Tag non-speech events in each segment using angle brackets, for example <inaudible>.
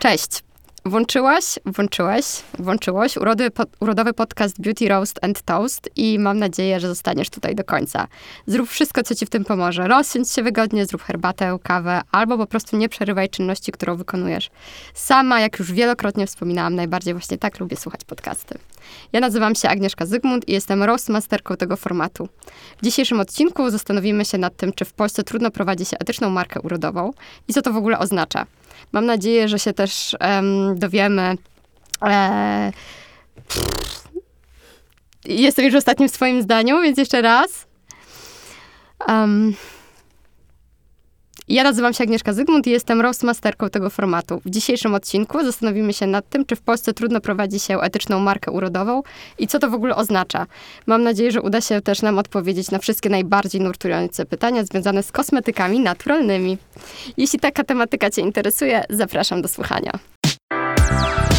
Cześć. Włączyłaś, włączyłeś, włączyłoś urody, po, urodowy podcast Beauty Roast and Toast i mam nadzieję, że zostaniesz tutaj do końca. Zrób wszystko, co ci w tym pomoże. Rozsiądź się wygodnie, zrób herbatę, kawę albo po prostu nie przerywaj czynności, którą wykonujesz. Sama, jak już wielokrotnie wspominałam, najbardziej właśnie tak lubię słuchać podcasty. Ja nazywam się Agnieszka Zygmunt i jestem roastmasterką tego formatu. W dzisiejszym odcinku zastanowimy się nad tym, czy w Polsce trudno prowadzi się etyczną markę urodową i co to w ogóle oznacza. Mam nadzieję, że się też dowiemy. E, jestem już ostatnim w swoim zdaniu, więc jeszcze raz. Um, ja nazywam się Agnieszka Zygmunt i jestem roastmasterką tego formatu. W dzisiejszym odcinku zastanowimy się nad tym, czy w Polsce trudno prowadzi się etyczną markę urodową i co to w ogóle oznacza. Mam nadzieję, że uda się też nam odpowiedzieć na wszystkie najbardziej nurtujące pytania związane z kosmetykami naturalnymi. Jeśli taka tematyka Cię interesuje, zapraszam do słuchania. Bye.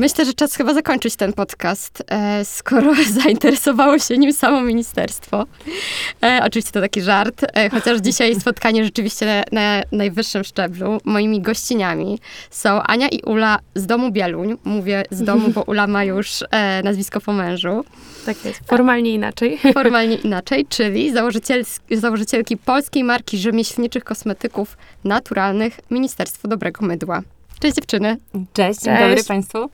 Myślę, że czas chyba zakończyć ten podcast, e, skoro <laughs> zainteresowało się nim samo ministerstwo. E, oczywiście to taki żart, e, chociaż dzisiaj spotkanie rzeczywiście na, na, najwyższym szczeblu. Moimi gościniami są Ania i Ula z domu Bieluń. Mówię z domu, bo Ula ma już nazwisko po mężu. Tak jest, formalnie inaczej. <laughs> Formalnie inaczej, czyli założyciel, założycielki polskiej marki rzemieślniczych kosmetyków naturalnych Ministerstwo Dobrego Mydła. Cześć dziewczyny. Cześć, dzień dobry Państwu.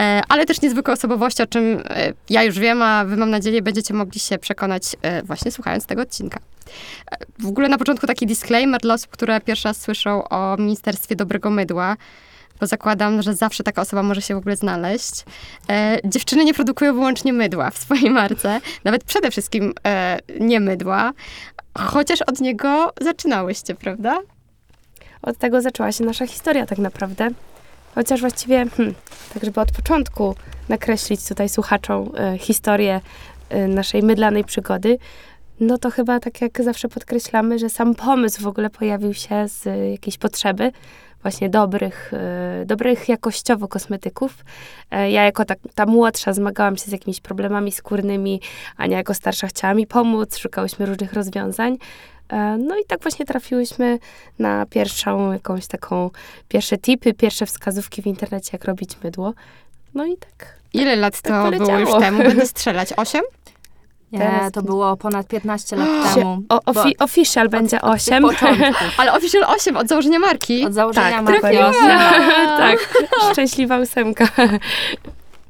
E, ale też niezwykłe osobowości, o czym e, ja już wiem, a wy mam nadzieję będziecie mogli się przekonać e, właśnie słuchając tego odcinka. W ogóle na początku taki disclaimer dla osób, które pierwszy raz słyszą o Ministerstwie Dobrego Mydła bo zakładam, że zawsze taka osoba może się w ogóle znaleźć. Dziewczyny nie produkują wyłącznie mydła w swojej marce, nawet przede wszystkim nie mydła, chociaż od niego zaczynałyście, prawda? Od tego zaczęła się nasza historia tak naprawdę. Chociaż właściwie, hmm, tak żeby od początku nakreślić tutaj słuchaczom y, historię y, naszej mydlanej przygody, no to chyba tak jak zawsze podkreślamy, że sam pomysł w ogóle pojawił się z y, jakiejś potrzeby właśnie dobrych, dobrych jakościowo kosmetyków. Ja jako ta, ta młodsza zmagałam się z jakimiś problemami skórnymi, Ania jako starsza chciała mi pomóc, szukałyśmy różnych rozwiązań. E, no i tak właśnie trafiłyśmy na pierwszą jakąś taką, pierwsze tipy, pierwsze wskazówki w internecie, jak robić mydło. No i tak. Ile lat to tak było już temu? <laughs> Będę strzelać. Osiem? Nie, to było ponad 15 lat <gasps> temu. O, ofi official od, będzie 8. <laughs> Ale official 8 od założenia marki. Od założenia tak, marki. <laughs> tak, szczęśliwa ósemka.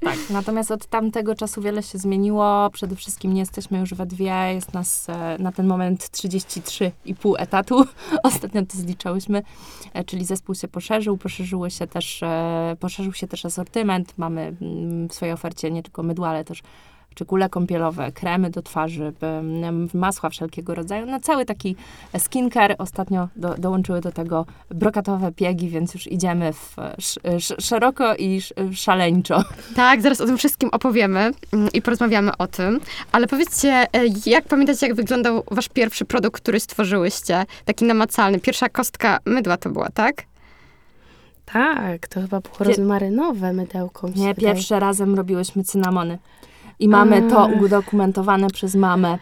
Tak, natomiast od tamtego czasu wiele się zmieniło. Przede wszystkim nie jesteśmy już we dwie, jest nas e, na ten moment 33,5 etatu. <laughs> Ostatnio to zliczałyśmy, e, czyli zespół się poszerzył, poszerzyły się też, e, poszerzył się też asortyment. Mamy mm, w swojej ofercie nie tylko mydła, ale też czy kule kąpielowe, kremy do twarzy, masła wszelkiego rodzaju. No cały taki skincare. Ostatnio do, dołączyły do tego brokatowe piegi, więc już idziemy w sz, szeroko i szaleńczo. Tak, zaraz o tym wszystkim opowiemy mm, i porozmawiamy o tym. Ale powiedzcie, e, jak pamiętacie, jak wyglądał wasz pierwszy produkt, który stworzyłyście? Taki namacalny. Pierwsza kostka mydła to była, tak? Tak, to chyba było rozmarynowe mydełko. Nie, pierwsze razem robiłyśmy cynamony. I mamy to udokumentowane przez mamę.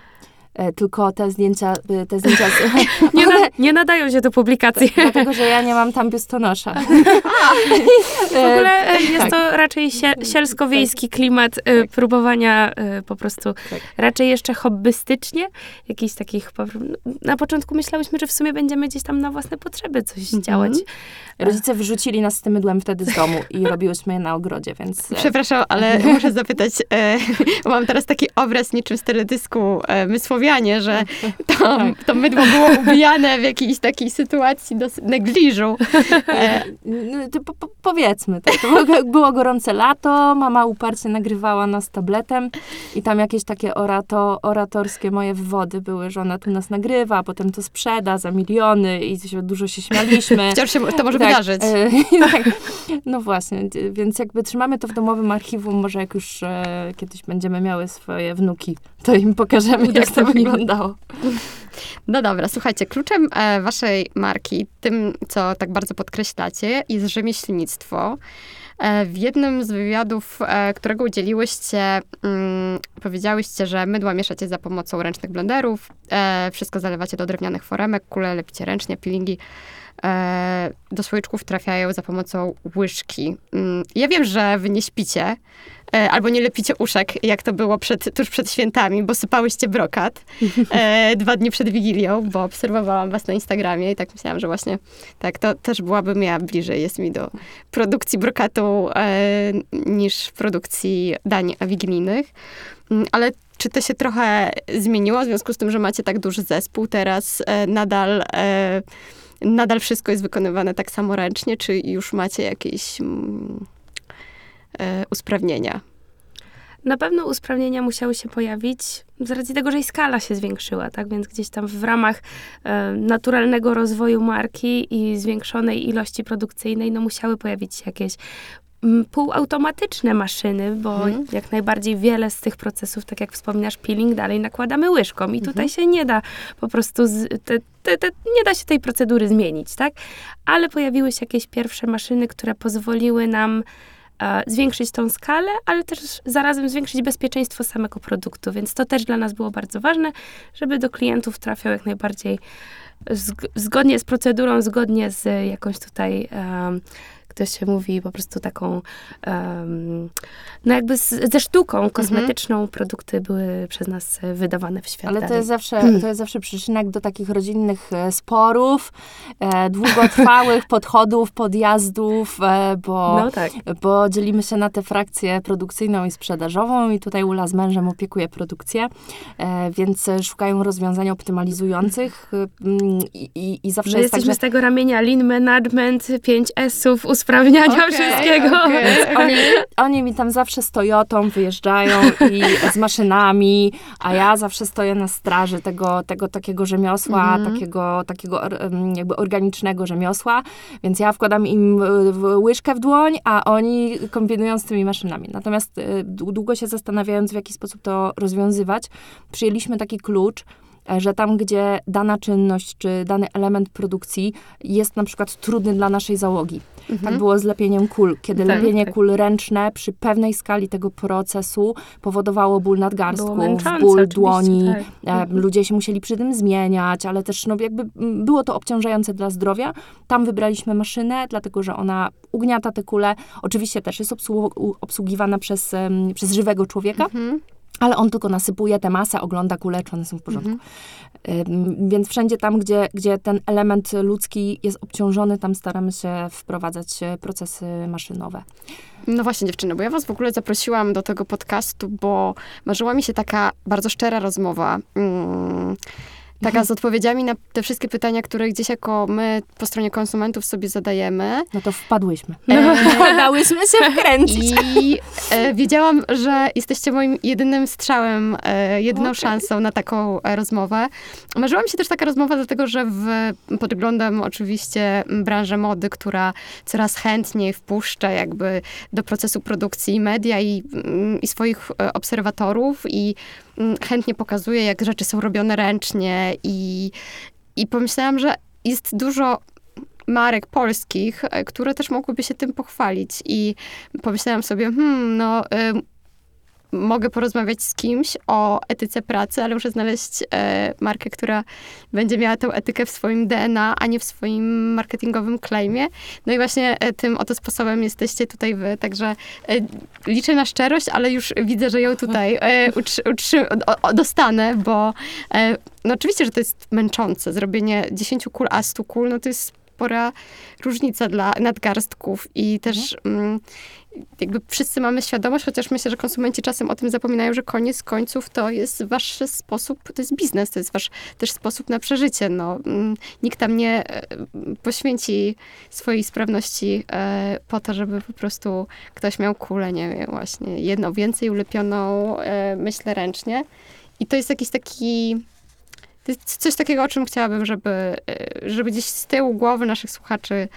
E, tylko te zdjęcia, e, te zdjęcia z, <laughs> nie, na, <laughs> nie, nadają się do publikacji. Dlatego, że ja nie mam tam biustonosza. <laughs> w ogóle e, jest tak. to raczej sielsko-wiejski klimat tak. próbowania po prostu tak. raczej jeszcze hobbystycznie, jakichś takich, na początku myślałyśmy, że w sumie będziemy gdzieś tam na własne potrzeby coś mhm. działać. Rodzice wyrzucili nas z tym mydłem wtedy z domu i robiłyśmy je na ogrodzie, więc... Przepraszam, ale muszę zapytać, e, mam teraz taki obraz niczym z teledysku e, Że to, tak. to mydło było ubijane w jakiejś takiej sytuacji do negliżu. E, no, to po, po, powiedzmy, tak. To <laughs> było gorące lato, mama uparcie nagrywała nas tabletem i tam jakieś takie orato, oratorskie moje wywody były, że ona tu nas nagrywa, a potem to sprzeda za miliony i dużo się śmialiśmy. <laughs> Wciąż się, to może tak, wydarzyć. E, <laughs> tak. No właśnie, więc jakby trzymamy to w domowym archiwum, może jak już e, kiedyś będziemy miały swoje wnuki, to im pokażemy, jak to <laughs> wyglądało. No dobra, słuchajcie, kluczem e, waszej marki, tym, co tak bardzo podkreślacie, jest rzemieślnictwo. E, w jednym z wywiadów, e, którego udzieliłyście, mm, powiedziałyście, że mydła mieszacie za pomocą ręcznych blenderów, wszystko zalewacie do drewnianych foremek, kule lepicie ręcznie, peelingi do słoiczków trafiają za pomocą łyżki. Mm, ja wiem, że wy nie śpicie, e, albo nie lepicie uszek, jak to było przed, tuż przed świętami, bo sypałyście brokat <laughs> e, dwa dni przed Wigilią, bo obserwowałam was na Instagramie i tak myślałam, że właśnie tak, to też byłabym ja bliżej, jest mi do produkcji brokatu e, niż produkcji dań wigilijnych. Mm, Ale czy to się trochę zmieniło w związku z tym, że macie tak duży zespół teraz? E, nadal, e, nadal wszystko jest wykonywane tak samo ręcznie, czy już macie jakieś mm, e, usprawnienia? Na pewno usprawnienia musiały się pojawić z racji tego, że i skala się zwiększyła, tak? Więc gdzieś tam w ramach e, naturalnego rozwoju marki i zwiększonej ilości produkcyjnej, no musiały pojawić się jakieś półautomatyczne maszyny, bo Mhm. jak najbardziej wiele z tych procesów, tak jak wspominasz, peeling dalej nakładamy łyżką i tutaj Mhm. się nie da po prostu, z, te, te, te, nie da się tej procedury zmienić, tak? Ale pojawiły się jakieś pierwsze maszyny, które pozwoliły nam e, zwiększyć tą skalę, ale też zarazem zwiększyć bezpieczeństwo samego produktu, więc to też dla nas było bardzo ważne, żeby do klientów trafiał jak najbardziej zg- zgodnie z procedurą, zgodnie z jakąś tutaj, um, ktoś się mówi po prostu taką, em, no jakby z, ze sztuką kosmetyczną produkty były przez nas wydawane w świat Ale to jest, zawsze, <clears throat> to jest zawsze przyczynek do takich rodzinnych e, sporów, e, długotrwałych <laughs> podchodów, podjazdów, e, bo, No tak. bo dzielimy się na tę frakcję produkcyjną i sprzedażową i tutaj Ula z mężem opiekuje produkcję, e, więc szukają rozwiązań optymalizujących e, mm, i, i, i zawsze My jest tak, jesteśmy że z tego ramienia lean management, 5 S-ów, usprawniania Okej, wszystkiego. okej. <laughs> Oni, oni mi tam zawsze z Toyotą wyjeżdżają i z maszynami, a ja zawsze stoję na straży tego, tego takiego rzemiosła, Mhm. takiego, takiego jakby organicznego rzemiosła, więc ja wkładam im łyżkę w dłoń, a oni kombinują z tymi maszynami. Natomiast y, dłu- długo się zastanawiając, w jaki sposób to rozwiązywać, przyjęliśmy taki klucz, że tam, gdzie dana czynność czy dany element produkcji jest na przykład trudny dla naszej załogi, tak Mhm. było z lepieniem kul, kiedy Tak, lepienie tak. kul ręczne przy pewnej skali tego procesu powodowało ból męczące, ból dłoni. tak. E, Mhm. Ludzie się musieli przy tym zmieniać, ale też no, jakby było to obciążające dla zdrowia. Tam wybraliśmy maszynę, dlatego że ona ugniata te kule. Oczywiście też jest obsługiwana przez, przez żywego człowieka, Mhm. Ale on tylko nasypuje tę masę, ogląda kule, czy one są w porządku. Mhm. Więc wszędzie tam, gdzie, gdzie ten element ludzki jest obciążony, tam staramy się wprowadzać e, procesy maszynowe. No właśnie, dziewczyny, bo ja was w ogóle zaprosiłam do tego podcastu, bo marzyła mi się taka bardzo szczera rozmowa. Mm, taka z odpowiedziami na te wszystkie pytania, które gdzieś jako my po stronie konsumentów sobie zadajemy. No to wpadłyśmy. E, <laughs> Dałyśmy się wkręcić. I e, wiedziałam, że jesteście moim jedynym strzałem, e, jedyną Okej. szansą na taką e, rozmowę. Marzyła mi się też taka rozmowa, dlatego że w, pod względem oczywiście m, branży mody, która coraz chętniej wpuszcza jakby do procesu produkcji media i, mm, i swoich e, obserwatorów i chętnie pokazuje, jak rzeczy są robione ręcznie i, i pomyślałam, że jest dużo marek polskich, e, które też mogłyby się tym pochwalić. I pomyślałam sobie, hmm, no, mogę porozmawiać z kimś o etyce pracy, ale muszę znaleźć e, markę, która będzie miała tę etykę w swoim DNA, a nie w swoim marketingowym claimie. No i właśnie e, tym oto sposobem jesteście tutaj wy, także e, liczę na szczerość, ale już widzę, że ją tutaj e, utrzy, utrzy, o, o, dostanę, bo e, no oczywiście, że to jest męczące. Zrobienie 10 kul, a 100 kul, no to jest spora różnica dla nadgarstków i też mm, jakby wszyscy mamy świadomość, chociaż myślę, że konsumenci czasem o tym zapominają, że koniec końców to jest wasz sposób, to jest biznes, to jest wasz też sposób na przeżycie. No, mm, nikt tam nie e, poświęci swojej sprawności e, po to, żeby po prostu ktoś miał kulę, nie wiem, właśnie jedną więcej ulepioną, e, myślę, ręcznie. I to jest jakiś taki to jest coś takiego, o czym chciałabym, żeby, żeby gdzieś z tyłu głowy naszych słuchaczy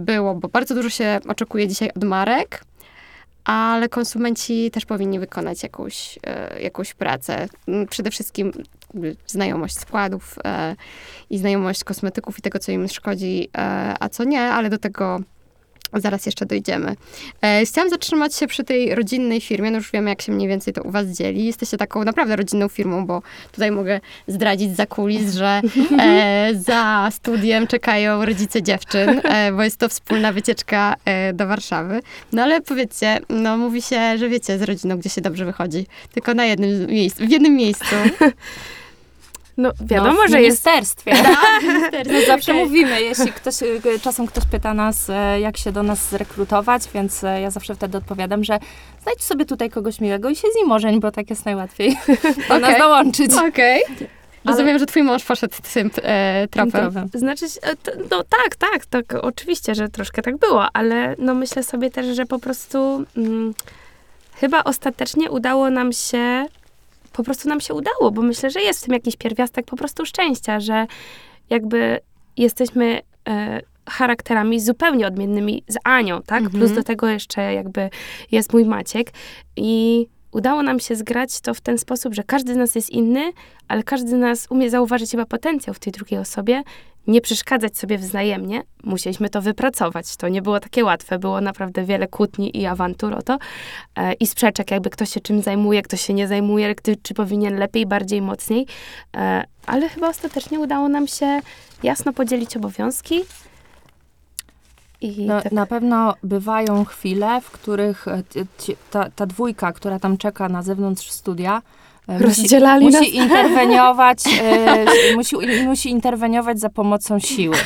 było, bo bardzo dużo się oczekuje dzisiaj od marek, ale konsumenci też powinni wykonać jakąś, e, jakąś pracę. Mm, Przede wszystkim jakby znajomość składów e, i znajomość kosmetyków i tego, co im szkodzi, e, a co nie, ale do tego Zaraz jeszcze dojdziemy. E, chciałam zatrzymać się przy tej rodzinnej firmie. No już wiemy, jak się mniej więcej to u was dzieli. Jesteście taką naprawdę rodzinną firmą, bo tutaj mogę zdradzić za kulis, że e, za studiem czekają rodzice dziewczyn, e, bo jest to wspólna wycieczka do Warszawy. No ale powiedzcie, no mówi się, że wiecie z rodziną, gdzie się dobrze wychodzi. Tylko na jednym miejscu, w jednym miejscu. <laughs> No wiadomo, no, w że jest <laughs> ministerstwie. No, zawsze Okej. mówimy, jeśli ktoś, y, czasem ktoś pyta nas, e, jak się do nas zrekrutować, więc e, ja zawsze wtedy odpowiadam, że znajdź sobie tutaj kogoś miłego i się z nim ożeń, bo tak jest najłatwiej <laughs> do nas Okej. dołączyć. Okej. Rozumiem, że twój mąż poszedł tym e, tropem. Tropem. Znaczy, e, no tak, tak, tak, oczywiście, że troszkę tak było, ale no myślę sobie też, że po prostu mm, chyba ostatecznie udało nam się, po prostu nam się udało, bo myślę, że jest w tym jakiś pierwiastek po prostu szczęścia, że jakby jesteśmy e, charakterami zupełnie odmiennymi z Anią, tak? Mhm. Plus do tego jeszcze jakby jest mój Maciek i udało nam się zgrać to w ten sposób, że każdy z nas jest inny, ale każdy z nas umie zauważyć chyba potencjał w tej drugiej osobie, nie przeszkadzać sobie wzajemnie. Musieliśmy to wypracować. To nie było takie łatwe. Było naprawdę wiele kłótni i awantur o to. E, I sprzeczek, jakby ktoś się czym zajmuje, ktoś się nie zajmuje, kto, czy powinien lepiej, bardziej, mocniej. E, ale chyba ostatecznie udało nam się jasno podzielić obowiązki. I No, tak, Na pewno bywają chwile, w których e, ta, ta dwójka, która tam czeka na zewnątrz studia, e, musi, rozdzielali nas. musi interweniować, <laughs> e, musi, musi interweniować za pomocą siły.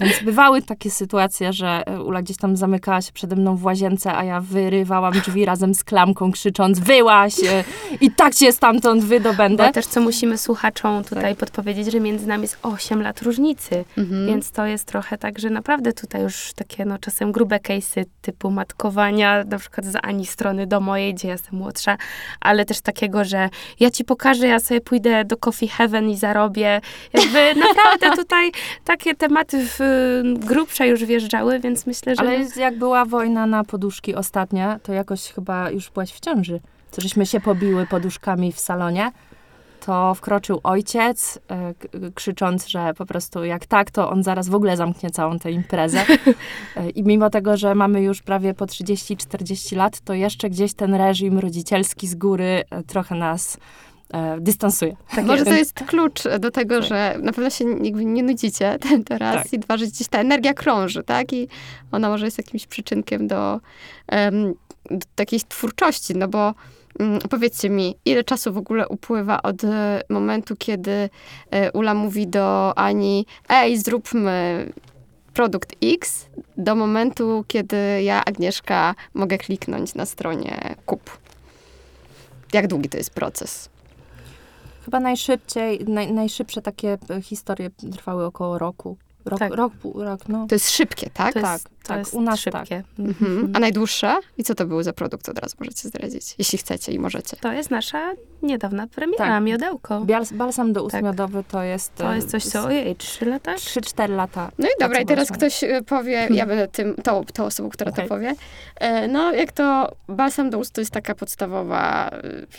Więc bywały takie sytuacje, że e, Ula gdzieś tam zamykała się przede mną w łazience, a ja wyrywałam drzwi razem z klamką, krzycząc wyłaś e, i tak cię stamtąd wydobędę. Bo też co musimy słuchaczom tutaj podpowiedzieć, że między nami jest 8 lat różnicy. Mhm. Więc to jest trochę tak, że naprawdę tutaj już takie no czasem grube case'y typu matkowania, na przykład z Ani strony do mojej, gdzie ja jestem młodsza, ale też takiego, że ja ci pokażę, ja sobie pójdę do Coffee Heaven i zarobię. Jakby <laughs> naprawdę tutaj takie tematy w, y, grubsze już wjeżdżały, więc myślę, że... Ale jak była wojna na poduszki ostatnia, to jakoś chyba już byłaś w ciąży. To żeśmy się pobiły poduszkami w salonie. To wkroczył ojciec, e, k- krzycząc, że po prostu jak tak, to on zaraz w ogóle zamknie całą tę imprezę. E, <laughs> I mimo tego, że mamy już prawie po 30-40 lat, to jeszcze gdzieś ten reżim rodzicielski z góry trochę nas dystansuje. tak Może jest. to jest klucz do tego, Tak. że na pewno się nie nudzicie <laughs> ten teraz Tak. i dwa, że gdzieś ta energia krąży, tak? I ona może jest jakimś przyczynkiem do, em, do takiej twórczości, no bo powiedzcie mi, ile czasu w ogóle upływa od e, momentu, kiedy e, Ula mówi do Ani, ej, zróbmy produkt X, do momentu, kiedy ja, Agnieszka, mogę kliknąć na stronie kup. Jak długi to jest proces? Chyba najszybciej, naj, najszybsze takie e, historie trwały około roku. Rok, Tak. rok, pół- rok, no. To jest szybkie, tak? To jest, tak, to tak, jest u nas szybkie. Mhm. A najdłuższe? I co to był za produkt? Od razu możecie zdradzić, jeśli chcecie i możecie. To jest nasza niedawna premiera, Tak. miodełko. Bial- Balsam do ust Tak. miodowy to jest... To e, jest coś, co ojej, trzy lata? 3-4 lata. No i dobra, i teraz ktoś y, powie, ja będę tym, tą, tą osobą, która Okej. to powie. E, No, jak to balsam do ust to jest taka podstawowa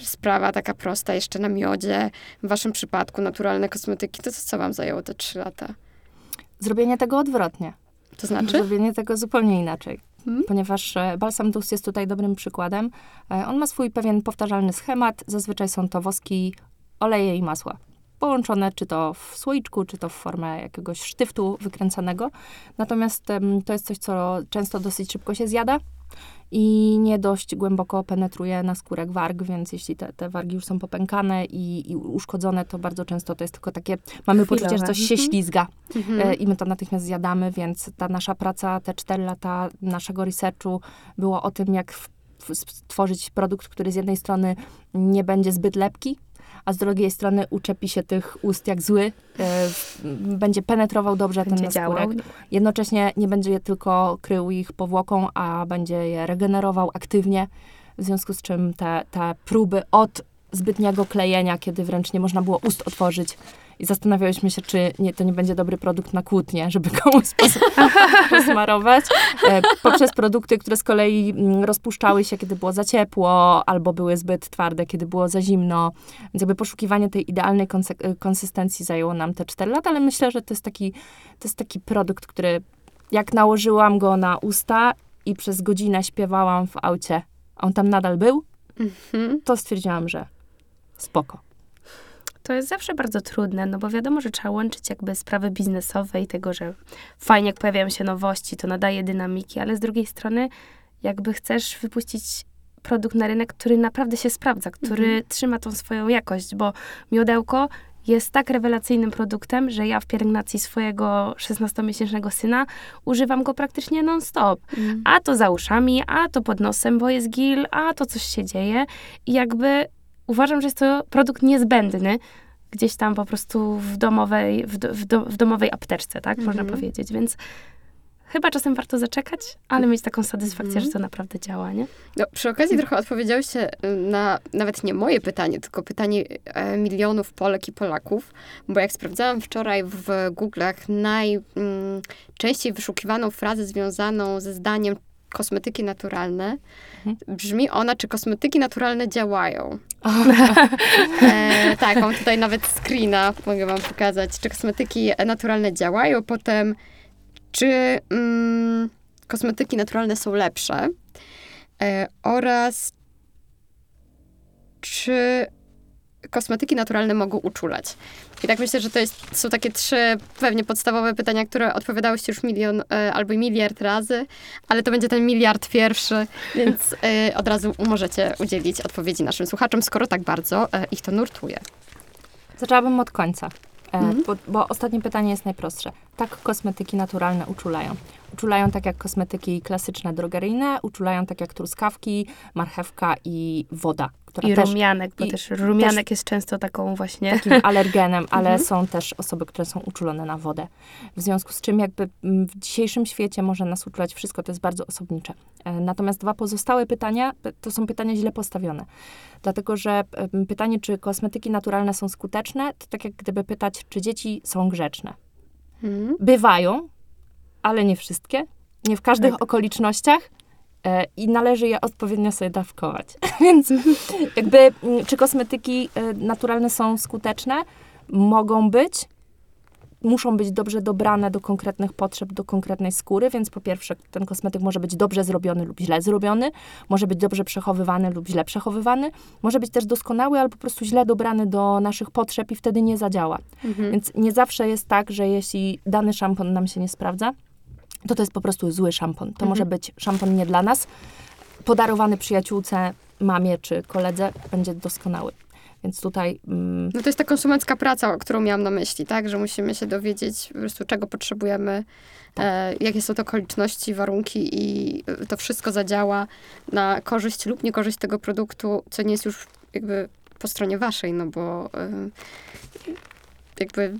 sprawa, taka prosta, jeszcze na miodzie. W waszym przypadku naturalne kosmetyki, to co, co wam zajęło te trzy lata? Zrobienie tego odwrotnie. To znaczy? Zrobienie tego zupełnie inaczej. Mhm. Ponieważ e, balsam do ust jest tutaj dobrym przykładem. E, On ma swój pewien powtarzalny schemat. Zazwyczaj są to woski, oleje i masła. Połączone czy to w słoiczku, czy to w formę jakiegoś sztyftu wykręcanego. Natomiast to jest coś, co często dosyć szybko się zjada i nie dość głęboko penetruje na skórek warg, więc jeśli te, te wargi już są popękane i, i uszkodzone, to bardzo często to jest tylko takie, mamy Chwilowe. poczucie, że coś się Mhm. ślizga. Mhm. E, i my to natychmiast zjadamy, więc ta nasza praca, te cztery lata naszego researchu było o tym, jak stworzyć produkt, który z jednej strony nie będzie zbyt lepki, a z drugiej strony uczepi się tych ust jak zły, e, będzie penetrował dobrze Będzie ten działał. naskórek. Jednocześnie nie będzie je tylko krył ich powłoką, a będzie je regenerował aktywnie, w związku z czym te, te próby od zbytniego klejenia, kiedy wręcz nie można było ust otworzyć i zastanawiałyśmy się, czy nie, to nie będzie dobry produkt na kłótnię, żeby <laughs> komuś pos- <laughs> posmarować, e, poprzez produkty, które z kolei mm, rozpuszczały się, kiedy było za ciepło, albo były zbyt twarde, kiedy było za zimno. Więc jakby poszukiwanie tej idealnej konse- konsystencji zajęło nam te 4 lata, ale myślę, że to jest taki, to jest taki produkt, który jak nałożyłam go na usta i przez godzinę śpiewałam w aucie, a on tam nadal był, Mhm. to stwierdziłam, że spoko. To jest zawsze bardzo trudne, no bo wiadomo, że trzeba łączyć jakby sprawy biznesowe i tego, że fajnie jak pojawiają się nowości, to nadaje dynamiki, ale z drugiej strony jakby chcesz wypuścić produkt na rynek, który naprawdę się sprawdza, który Mhm. trzyma tą swoją jakość, bo miodełko jest tak rewelacyjnym produktem, że ja w pielęgnacji swojego 16-miesięcznego syna używam go praktycznie non-stop. Mm. A to za uszami, a to pod nosem, bo jest gil, a to coś się dzieje. I jakby uważam, że jest to produkt niezbędny gdzieś tam po prostu w domowej, w, do, w, do, w domowej apteczce, tak można Mhm. powiedzieć. Więc chyba czasem warto zaczekać, ale mieć taką satysfakcję, Mhm. że to naprawdę działa, nie? No, przy okazji trochę odpowiedziałyście na nawet nie moje pytanie, tylko pytanie e, milionów Polek i Polaków, bo jak sprawdzałam wczoraj w Google'ach najczęściej wyszukiwaną frazę związaną ze zdaniem kosmetyki naturalne, Mhm. brzmi ona, czy kosmetyki naturalne działają. <laughs> E, tak, mam tutaj nawet screena, mogę wam pokazać, czy kosmetyki naturalne działają, potem czy mm, kosmetyki naturalne są lepsze e, oraz czy kosmetyki naturalne mogą uczulać. I tak myślę, że to jest, są takie trzy pewnie podstawowe pytania, które odpowiadałyście już milion e, albo miliard razy, ale to będzie ten miliard pierwszy, więc e, od razu możecie udzielić odpowiedzi naszym słuchaczom, skoro tak bardzo e, ich to nurtuje. Zaczęłabym od końca, e, Mhm. bo, bo ostatnie pytanie jest najprostsze. Tak, kosmetyki naturalne uczulają. Uczulają tak jak kosmetyki klasyczne, drogeryjne, uczulają tak jak truskawki, marchewka i woda, która I też rumianek, bo i też rumianek jest często taką właśnie... takim <laughs> alergenem, ale Mhm. są też osoby, które są uczulone na wodę. W związku z czym jakby mm, w dzisiejszym świecie może nas uczulać wszystko, to jest bardzo osobnicze. E, Natomiast dwa pozostałe pytania, to są pytania źle postawione. Dlatego, że pytanie, czy kosmetyki naturalne są skuteczne, to tak jak gdyby pytać, czy dzieci są grzeczne. Mhm. Bywają, ale nie wszystkie, nie w każdych Tak. okolicznościach i należy je odpowiednio sobie dawkować. <laughs> Więc jakby, mm, czy kosmetyki e, naturalne są skuteczne? Mogą być. Muszą być dobrze dobrane do konkretnych potrzeb, do konkretnej skóry, więc po pierwsze, ten kosmetyk może być dobrze zrobiony lub źle zrobiony, może być dobrze przechowywany lub źle przechowywany, może być też doskonały, ale po prostu źle dobrany do naszych potrzeb i wtedy nie zadziała. Mhm. Więc nie zawsze jest tak, że jeśli dany szampon nam się nie sprawdza, to to jest po prostu zły szampon. To Mhm. może być szampon nie dla nas. Podarowany przyjaciółce, mamie czy koledze będzie doskonały. Więc tutaj mm, No to jest ta konsumencka praca, którą miałam na myśli, tak? Że musimy się dowiedzieć po prostu, czego potrzebujemy, e, jakie są to okoliczności, warunki i e, to wszystko zadziała na korzyść lub niekorzyść tego produktu, co nie jest już jakby po stronie waszej, no bo e, jakby...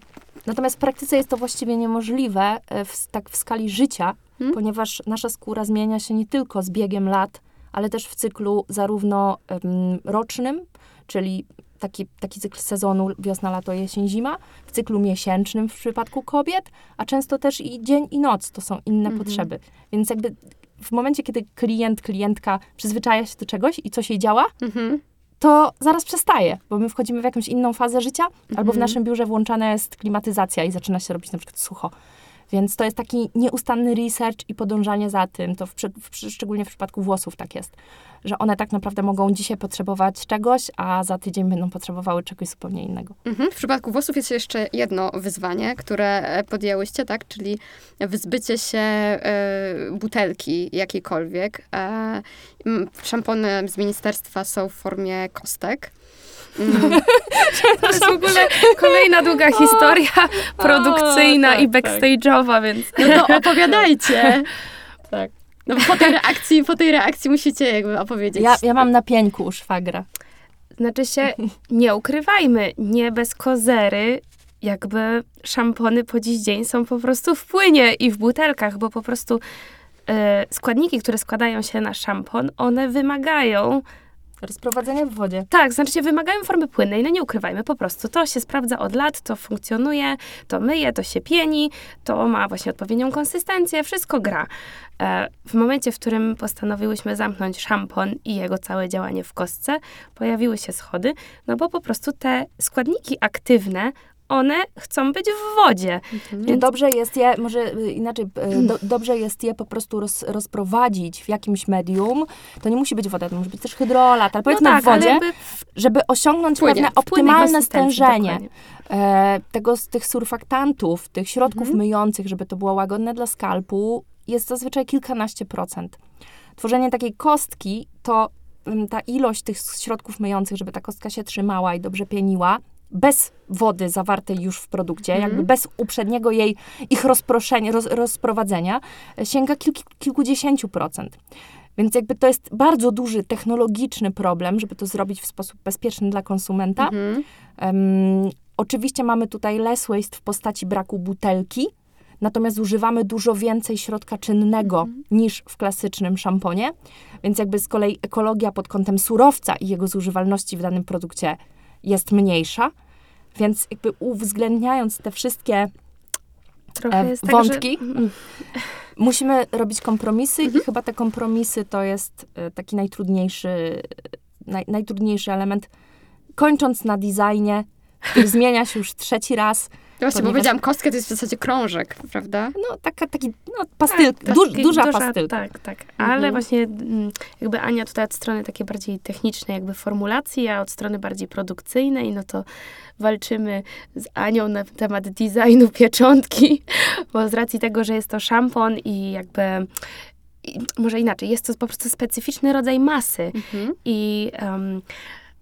Natomiast w praktyce jest to właściwie niemożliwe e, w, tak w skali życia, Hmm? ponieważ nasza skóra zmienia się nie tylko z biegiem lat, ale też w cyklu zarówno em, rocznym, czyli taki, taki cykl sezonu wiosna, lato, jesień, zima, w cyklu miesięcznym w przypadku kobiet, a często też i dzień i noc to są inne Mhm. potrzeby. Więc jakby w momencie, kiedy klient, klientka przyzwyczaja się do czegoś i coś jej działa, Mhm. To zaraz przestaje, bo my wchodzimy w jakąś inną fazę życia, albo w Mhm. naszym biurze włączana jest klimatyzacja i zaczyna się robić na przykład sucho. Więc to jest taki nieustanny research i podążanie za tym. To w, w, szczególnie w przypadku włosów tak jest, że one tak naprawdę mogą dzisiaj potrzebować czegoś, a za tydzień będą potrzebowały czegoś zupełnie innego. Mhm. W przypadku włosów jest jeszcze jedno wyzwanie, które podjęłyście, tak? Czyli wyzbycie się e, butelki jakiejkolwiek. M, szampony z ministerstwa są w formie kostek. Mm, To jest w ogóle kolejna długa historia produkcyjna tak, i tak. backstage'owa, więc... No to opowiadajcie. Tak. No bo po tej reakcji, po tej reakcji musicie jakby opowiedzieć. Ja, ja mam na pieńku u szwagra. Znaczy się, nie ukrywajmy, nie bez kozery, jakby szampony po dziś dzień są po prostu w płynie i w butelkach, bo po prostu e, składniki, które składają się na szampon, one wymagają, Rozprowadzenie w wodzie. tak, znaczy się wymagają formy płynnej, no nie ukrywajmy, po prostu to się sprawdza od lat, to funkcjonuje, to myje, to się pieni, to ma właśnie odpowiednią konsystencję, wszystko gra. E, w momencie, w którym postanowiłyśmy zamknąć szampon i jego całe działanie w kostce, pojawiły się schody, no bo po prostu te składniki aktywne, one chcą być w wodzie. Więc... Dobrze jest je, może y, inaczej, y, do, dobrze jest je po prostu roz, rozprowadzić w jakimś medium. To nie musi być woda, to może być też hydrolat, ale powiedzmy no tak, w wodzie, w... żeby osiągnąć Płynie, pewne optymalne stężenie e, tego, z tych surfaktantów, tych środków mhm. myjących, żeby to było łagodne dla skalpu, jest zazwyczaj kilkanaście procent. Tworzenie takiej kostki to ta ilość tych środków myjących, żeby ta kostka się trzymała i dobrze pieniła, bez wody zawartej już w produkcie, mm. jakby bez uprzedniego jej, ich rozproszenia, roz, rozprowadzenia, sięga kilku, kilkudziesięciu procent. Więc jakby to jest bardzo duży technologiczny problem, żeby to zrobić w sposób bezpieczny dla konsumenta. Mm. Um, oczywiście mamy tutaj less waste w postaci braku butelki, natomiast używamy dużo więcej środka czynnego mm. niż w klasycznym szamponie, więc jakby z kolei ekologia pod kątem surowca i jego zużywalności w danym produkcie jest mniejsza, więc jakby uwzględniając te wszystkie e, wątki, tak, że... musimy robić kompromisy mhm. i chyba te kompromisy to jest e, taki najtrudniejszy, naj, najtrudniejszy element. Kończąc na designie, który zmienia się już trzeci raz, Właśnie, ponieważ... bo powiedziałam, kostka to jest w zasadzie krążek, prawda? No, taka, taki, no, pastyl, tak, du, duża, duża pastylka. Tak, tak. Ale mhm. właśnie mm, jakby Ania tutaj od strony takiej bardziej technicznej jakby formulacji, a od strony bardziej produkcyjnej, no to walczymy z Anią na temat designu pieczątki, <laughs> bo z racji tego, że jest to szampon i jakby i może inaczej, jest to po prostu specyficzny rodzaj masy mhm. i um,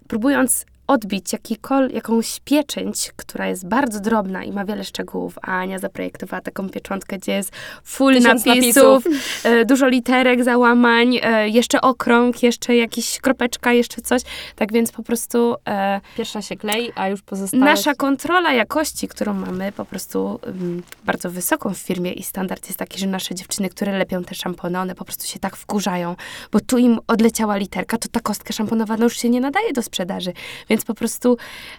próbując odbić jakikol, jakąś pieczęć, która jest bardzo drobna i ma wiele szczegółów. A Ania zaprojektowała taką pieczątkę, gdzie jest full napisów, napisów. E, dużo literek, załamań, e, jeszcze okrąg, jeszcze jakiś kropeczka, jeszcze coś. Tak więc po prostu... E, Pierwsza się klei, a już pozostałe... Nasza kontrola jakości, którą mamy po prostu um, bardzo wysoką w firmie i standard jest taki, że nasze dziewczyny, które lepią te szampony, one po prostu się tak wkurzają, bo tu im odleciała literka, to ta kostka szamponowana już się nie nadaje do sprzedaży. Więc więc po prostu...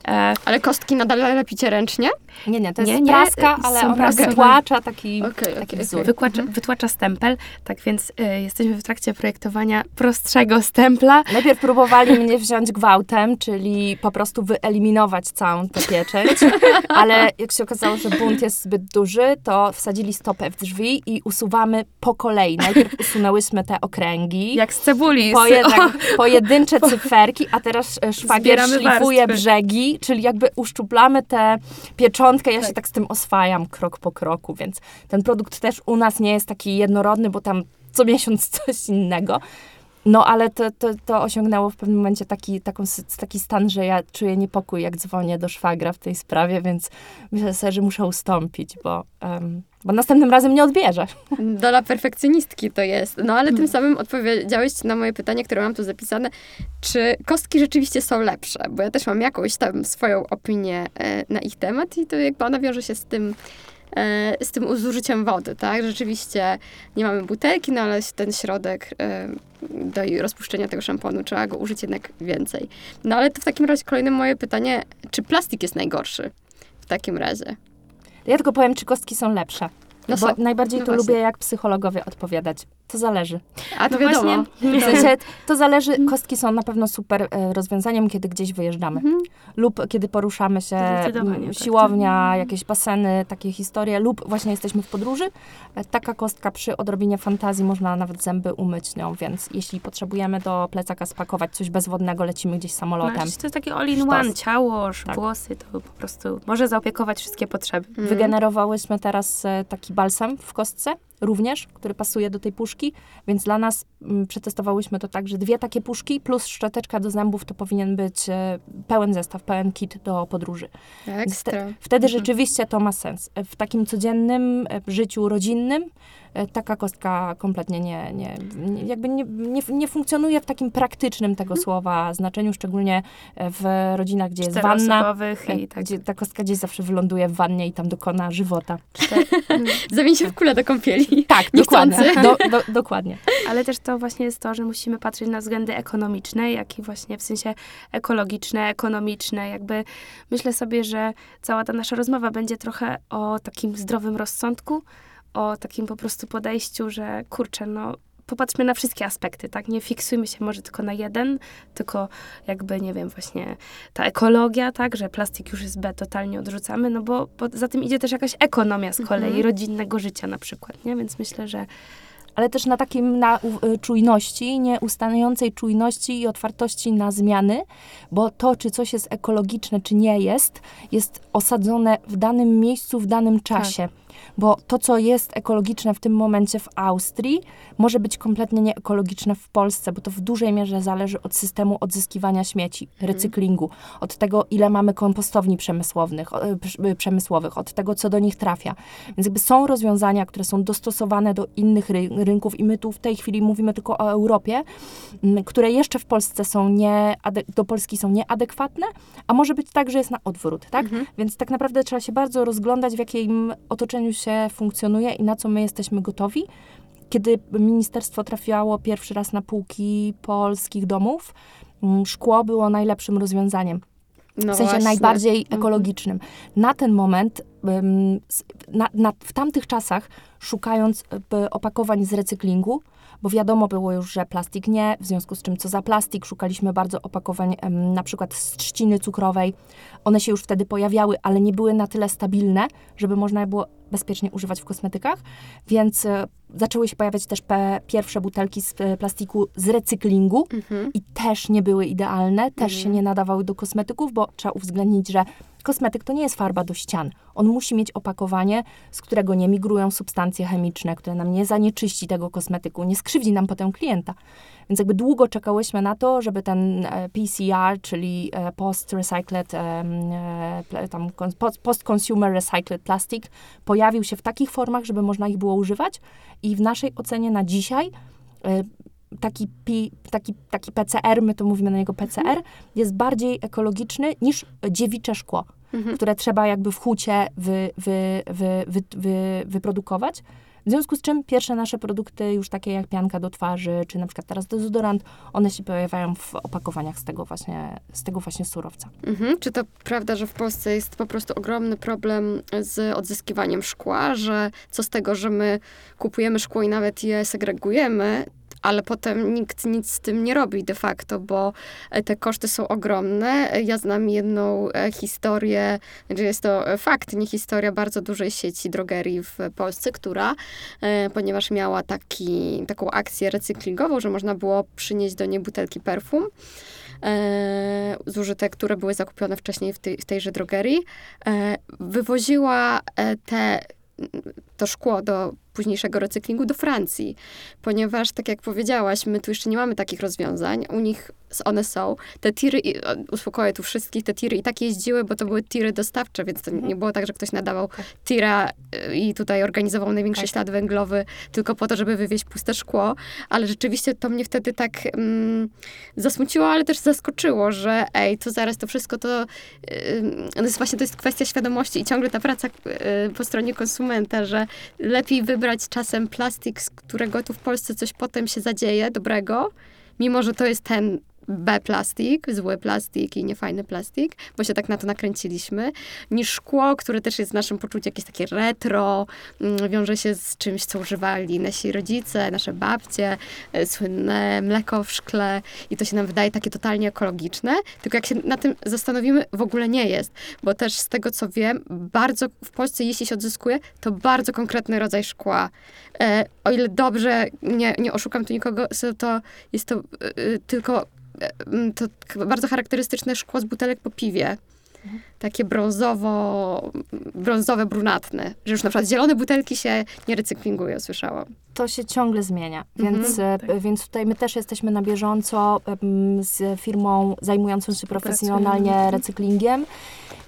E... Ale kostki nadal lepicie ręcznie? Nie, nie, to jest nie, nie, praska, ale ona wytłacza taki, okay, taki okay, wzór. Wytłacza, mhm. wytłacza stempel, tak więc e, jesteśmy w trakcie projektowania prostszego stempla. Najpierw próbowali mnie wziąć gwałtem, czyli po prostu wyeliminować całą tę pieczęć, <laughs> ale jak się okazało, że bunt jest zbyt duży, to wsadzili stopę w drzwi i usuwamy po kolei. Najpierw usunęłyśmy te okręgi. Jak z cebuli. pojedyncze cyferki, a teraz e, szwagier szlifuje brzegi, czyli jakby uszczuplamy tę pieczątkę. Ja tak. się tak z tym oswajam krok po kroku, więc ten produkt też u nas nie jest taki jednorodny, bo tam co miesiąc <laughs> coś innego. No, ale to, to, to osiągnęło w pewnym momencie taki, taką, taki stan, że ja czuję niepokój, jak dzwonię do szwagra w tej sprawie, więc myślę sobie, że muszę ustąpić, bo, um, bo następnym razem nie odbierze. <laughs> Dola perfekcjonistki to jest. No, ale tym samym odpowiedziałeś na moje pytanie, które mam tu zapisane, czy kostki rzeczywiście są lepsze? Bo ja też mam jakąś tam swoją opinię e, na ich temat i to jakby ona wiąże się z tym, E, z tym zużyciem wody, tak? Rzeczywiście nie mamy butelki, no ale ten środek e, do rozpuszczenia tego szamponu trzeba go użyć jednak więcej. No ale to w takim razie kolejne moje pytanie, czy plastik jest najgorszy w takim razie? Ja tylko powiem, czy kostki są lepsze. No bo najbardziej no to właśnie. lubię, jak psychologowie odpowiadać. To zależy. A to no wiadomo. Właśnie, <laughs> w sensie, to zależy, kostki są na pewno super e, rozwiązaniem, kiedy gdzieś wyjeżdżamy. Mhm. Lub kiedy poruszamy się, tak. siłownia, tak. jakieś baseny, takie historie, lub właśnie jesteśmy w podróży. E, taka kostka przy odrobinie fantazji, można nawet zęby umyć nią, więc jeśli potrzebujemy do plecaka spakować coś bezwodnego, lecimy gdzieś samolotem. No, to jest takie all-in-one, ciało, tak. włosy, to po prostu może zaopiekować wszystkie potrzeby. Mhm. Wygenerowałyśmy teraz e, taki balsam w kostce, również, który pasuje do tej puszki, więc dla nas m, mm, przetestowałyśmy to tak, że dwie takie puszki plus szczoteczka do zębów to powinien być e, pełen zestaw, pełen kit do podróży. Ekstra. wtedy mhm. rzeczywiście to ma sens. W takim codziennym e, życiu rodzinnym E, taka kostka kompletnie nie, nie, nie jakby nie, nie, nie, funkcjonuje w takim praktycznym tego hmm. słowa znaczeniu, szczególnie w rodzinach, gdzie jest wanna, e, i tak. gdzie ta kostka gdzieś zawsze wyląduje w wannie i tam dokona żywota. <laughs> Zamieni się w kulę do kąpieli. Tak, <laughs> dokładnie. Do, do, dokładnie. Ale też to właśnie jest to, że musimy patrzeć na względy ekonomiczne, jak i właśnie w sensie ekologiczne, ekonomiczne. Jakby myślę sobie, że cała ta nasza rozmowa będzie trochę o takim zdrowym rozsądku, o takim po prostu podejściu, że kurczę, no popatrzmy na wszystkie aspekty, tak? Nie fiksujmy się może tylko na jeden, tylko jakby, nie wiem, właśnie ta ekologia, tak? Że plastik już jest B, totalnie odrzucamy, no bo, bo za tym idzie też jakaś ekonomia z kolei, Mhm. rodzinnego życia na przykład, nie? Więc myślę, że ale też na takim na y, czujności, nieustającej czujności i otwartości na zmiany, bo to, czy coś jest ekologiczne, czy nie jest, jest osadzone w danym miejscu, w danym czasie. Bo to, co jest ekologiczne w tym momencie w Austrii, może być kompletnie nieekologiczne w Polsce, bo to w dużej mierze zależy od systemu odzyskiwania śmieci, recyklingu, od tego, ile mamy kompostowni przemysłowych, przy- y, przemysłowych, od tego, co do nich trafia. Więc jakby są rozwiązania, które są dostosowane do innych ry rynków i my tu w tej chwili mówimy tylko o Europie, które jeszcze w Polsce są nie, do Polski są nieadekwatne, a może być tak, że jest na odwrót, tak? Więc tak naprawdę trzeba się bardzo rozglądać, w jakim otoczeniu się funkcjonuje i na co my jesteśmy gotowi. Kiedy ministerstwo trafiało pierwszy raz na półki polskich domów, m, szkło było najlepszym rozwiązaniem No w sensie właśnie. najbardziej Mhm. ekologicznym. Na ten moment, na, na, w tamtych czasach, szukając y, opakowań z recyklingu, bo wiadomo było już, że plastik nie, w związku z czym co za plastik, szukaliśmy bardzo opakowań na przykład z trzciny cukrowej. One się już wtedy pojawiały, ale nie były na tyle stabilne, żeby można je było bezpiecznie używać w kosmetykach, więc y, zaczęły się pojawiać też pierwsze butelki z y, plastiku z recyklingu, Mhm. i też nie były idealne, też się nie nadawały do kosmetyków, bo trzeba uwzględnić, że kosmetyk to nie jest farba do ścian. On musi mieć opakowanie, z którego nie migrują substancje chemiczne, które nam nie zanieczyści tego kosmetyku, nie skrzywdzi nam potem klienta. Więc jakby długo czekałyśmy na to, żeby ten e, PCR, czyli e, post-recycled, e, post-consumer recycled plastic, pojawił się w takich formach, żeby można ich było używać. I w naszej ocenie na dzisiaj taki, pi, taki, taki PCR, my to mówimy na niego PCR, jest bardziej ekologiczny niż dziewicze szkło, Mhm. które trzeba jakby w hucie wy, wy, wy, wy, wy, wyprodukować. W związku z czym pierwsze nasze produkty, już takie jak pianka do twarzy, czy na przykład teraz dezodorant, one się pojawiają w opakowaniach z tego właśnie, z tego właśnie surowca. Mhm. Czy to prawda, że w Polsce jest po prostu ogromny problem z odzyskiwaniem szkła, że co z tego, że my kupujemy szkło i nawet je segregujemy, ale potem nikt nic z tym nie robi de facto, bo e, te koszty są ogromne. Ja znam jedną e, historię, że jest to e, fakt, nie historia bardzo dużej sieci drogerii w Polsce, która, ponieważ miała taki, taką akcję recyklingową, że można było przynieść do niej butelki perfum, e, zużyte, które były zakupione wcześniej w, tej, w tejże drogerii, e, wywoziła te, to szkło do późniejszego recyklingu do Francji, ponieważ, tak jak powiedziałaś, my tu jeszcze nie mamy takich rozwiązań, u nich one są. Te tiry, uspokoję tu wszystkich, te tiry i tak jeździły, bo to były tiry dostawcze, więc to nie było tak, że ktoś nadawał tira y, i tutaj organizował największy Tak. ślad węglowy tylko po to, żeby wywieźć puste szkło, ale rzeczywiście to mnie wtedy tak mm, zasmuciło, ale też zaskoczyło, że ej, to zaraz to wszystko to, yy, to jest właśnie to jest kwestia świadomości i ciągle ta praca yy, po stronie konsumenta, że lepiej wybrać czasem plastik, z którego tu w Polsce coś potem się zadzieje dobrego, mimo że to jest ten B plastik, zły plastik i niefajny plastik, bo się tak na to nakręciliśmy, niż szkło, które też jest w naszym poczuciu jakieś takie retro, mm, wiąże się z czymś, co używali nasi rodzice, nasze babcie, e, słynne mleko w szkle i to się nam wydaje takie totalnie ekologiczne, tylko jak się na tym zastanowimy, w ogóle nie jest, bo też z tego, co wiem, bardzo w Polsce, jeśli się odzyskuje, to bardzo konkretny rodzaj szkła. E, o ile dobrze, nie, nie oszukam tu nikogo, to jest to e, e, tylko to bardzo charakterystyczne szkło z butelek po piwie. Takie brązowo, brązowe, brunatne. Że już na przykład zielone butelki się nie recyklingują, słyszałam. To się ciągle zmienia, Mhm, więc, e, tak. więc tutaj my też jesteśmy na bieżąco z firmą zajmującą się profesjonalnie Mhm. recyklingiem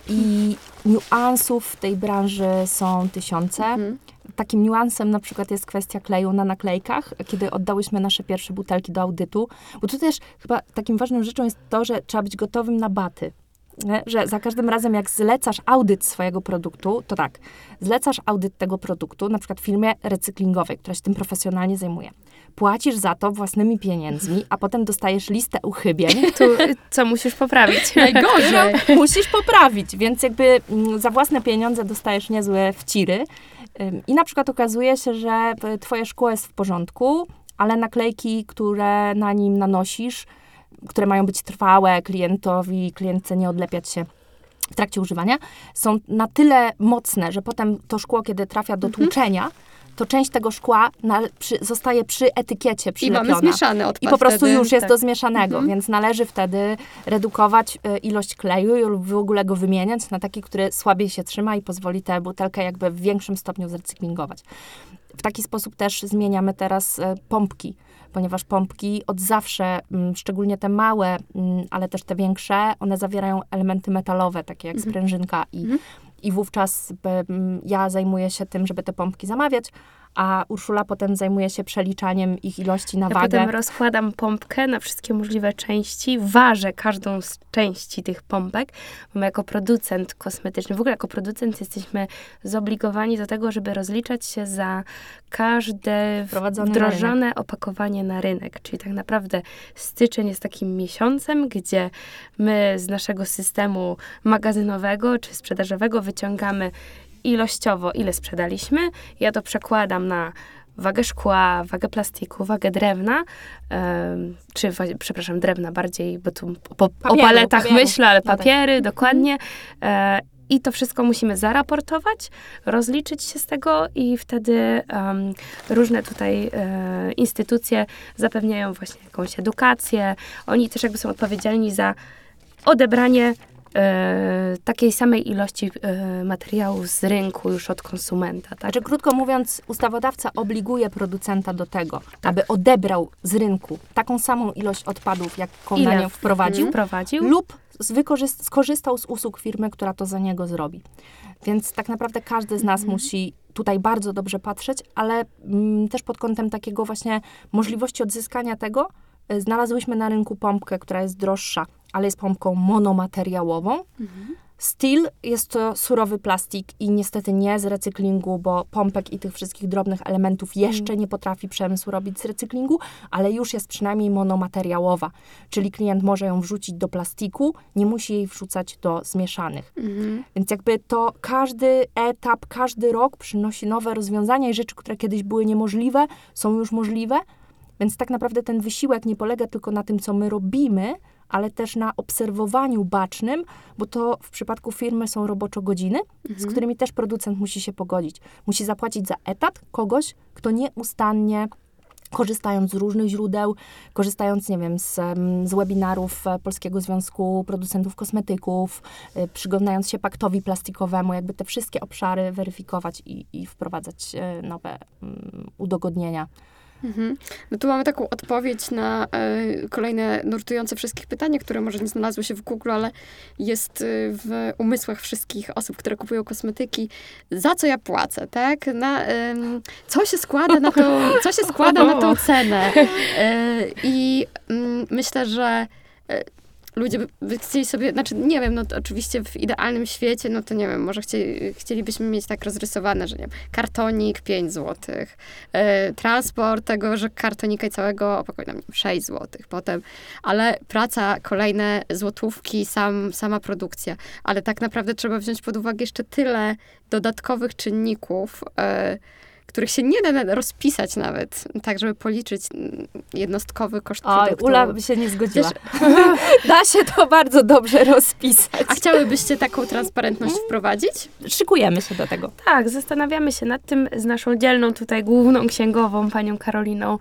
i niuansów w tej branży są tysiące. Mhm. Takim niuansem na przykład jest kwestia kleju na naklejkach, kiedy oddałyśmy nasze pierwsze butelki do audytu, bo tu też chyba takim ważną rzeczą jest to, że trzeba być gotowym na baty. Nie? Że za każdym razem, jak zlecasz audyt swojego produktu, to tak, zlecasz audyt tego produktu, na przykład firmie recyklingowej, która się tym profesjonalnie zajmuje. Płacisz za to własnymi pieniędzmi, a potem dostajesz listę uchybień, <laughs> tu co musisz poprawić? <laughs> Najgorzej. musisz poprawić, więc jakby mm, za własne pieniądze dostajesz niezłe wciry. I na przykład okazuje się, że y, twoje szkło jest w porządku, ale naklejki, które na nim nanosisz, które mają być trwałe klientowi, klientce nie odlepiać się w trakcie używania, są na tyle mocne, że potem to szkło, kiedy trafia do tłuczenia, to część tego szkła na, przy, zostaje przy etykiecie I przylepiona. mamy zmieszany odpad I po prostu wtedy. już jest tak. do zmieszanego, Mhm. więc należy wtedy redukować y, ilość kleju lub w ogóle go wymieniać na taki, który słabiej się trzyma i pozwoli tę butelkę jakby w większym stopniu zrecyklingować. W taki sposób też zmieniamy teraz y, pompki, ponieważ pompki od zawsze, mm, szczególnie te małe, mm, ale też te większe, one zawierają elementy metalowe, takie jak Mhm. sprężynka i, Mhm. I wówczas ja zajmuję się tym, żeby te pompki zamawiać, a Urszula potem zajmuje się przeliczaniem ich ilości na Ja wagę. potem rozkładam pompkę na wszystkie możliwe części, ważę każdą z części tych pompek, bo my jako producent kosmetyczny, w ogóle jako producent jesteśmy zobligowani do tego, żeby rozliczać się za każde Wprowadzone na wdrożone opakowanie na rynek. Czyli tak naprawdę styczeń jest takim miesiącem, gdzie my z naszego systemu magazynowego czy sprzedażowego wyciągamy ilościowo, ile sprzedaliśmy. Ja to przekładam na wagę szkła, wagę plastiku, wagę drewna, czy, wa- przepraszam, drewna bardziej, bo tu po, o Papieru, paletach papieru. myślę, ale No tak. papiery, dokładnie. E, I to wszystko musimy zaraportować, rozliczyć się z tego i wtedy em, różne tutaj e, instytucje zapewniają właśnie jakąś edukację. Oni też jakby są odpowiedzialni za odebranie e, takiej samej ilości e, materiału z rynku już od konsumenta. Tak? Znaczy, krótko mówiąc, ustawodawca obliguje producenta do tego, Tak. aby odebrał z rynku taką samą ilość odpadów, jaką na Ile nią wprowadził, wprowadził? lub wykorzyst- skorzystał z usług firmy, która to za niego zrobi. Więc tak naprawdę każdy z nas Mhm. musi tutaj bardzo dobrze patrzeć, ale mm, też pod kątem takiego właśnie możliwości odzyskania tego, y, znalazłyśmy na rynku pompkę, która jest droższa, ale jest pompką monomateriałową. Steel jest to surowy plastik i niestety nie z recyklingu, bo pompek i tych wszystkich drobnych elementów jeszcze nie potrafi przemysł robić z recyklingu, ale już jest przynajmniej monomateriałowa, czyli klient może ją wrzucić do plastiku, nie musi jej wrzucać do zmieszanych. Mhm. Więc jakby to każdy etap, każdy rok przynosi nowe rozwiązania i rzeczy, które kiedyś były niemożliwe, są już możliwe. Więc tak naprawdę ten wysiłek nie polega tylko na tym, co my robimy, ale też na obserwowaniu bacznym, bo to w przypadku firmy są roboczo godziny, z którymi też producent musi się pogodzić. Musi zapłacić za etat kogoś, kto nieustannie korzystając z różnych źródeł, korzystając, nie wiem, z, em, z webinarów e, Polskiego Związku Producentów Kosmetyków, y, przyglądając się paktowi plastikowemu, jakby te wszystkie obszary weryfikować i, i wprowadzać e, nowe mm, udogodnienia. Mhm. No tu mamy taką odpowiedź na e, kolejne nurtujące wszystkich pytania, które może nie znalazły się w Google, ale jest e, w umysłach wszystkich osób, które kupują kosmetyki. Za co ja płacę, tak? Na, em, co się składa na to, co się składa na tą <laughs> cenę? E, I mm, myślę, że ludzie by, chcieli sobie, znaczy nie wiem, no to oczywiście w idealnym świecie, no to nie wiem, może chcieli, chcielibyśmy mieć tak rozrysowane, że nie wiem, kartonik 5 zł, e, transport tego, że kartonika i całego opakowania, nie wiem, 6 zł potem, ale praca, kolejne złotówki, sam, sama produkcja, ale tak naprawdę trzeba wziąć pod uwagę jeszcze tyle dodatkowych czynników, e, których się nie da rozpisać nawet, tak żeby policzyć mm, jednostkowy koszt Oj, produktu. Ula by się nie zgodziła. <laughs> da się to bardzo dobrze rozpisać. A chciałybyście taką transparentność wprowadzić? Szykujemy się do tego. Tak, zastanawiamy się nad tym z naszą dzielną tutaj główną księgową, panią Karoliną.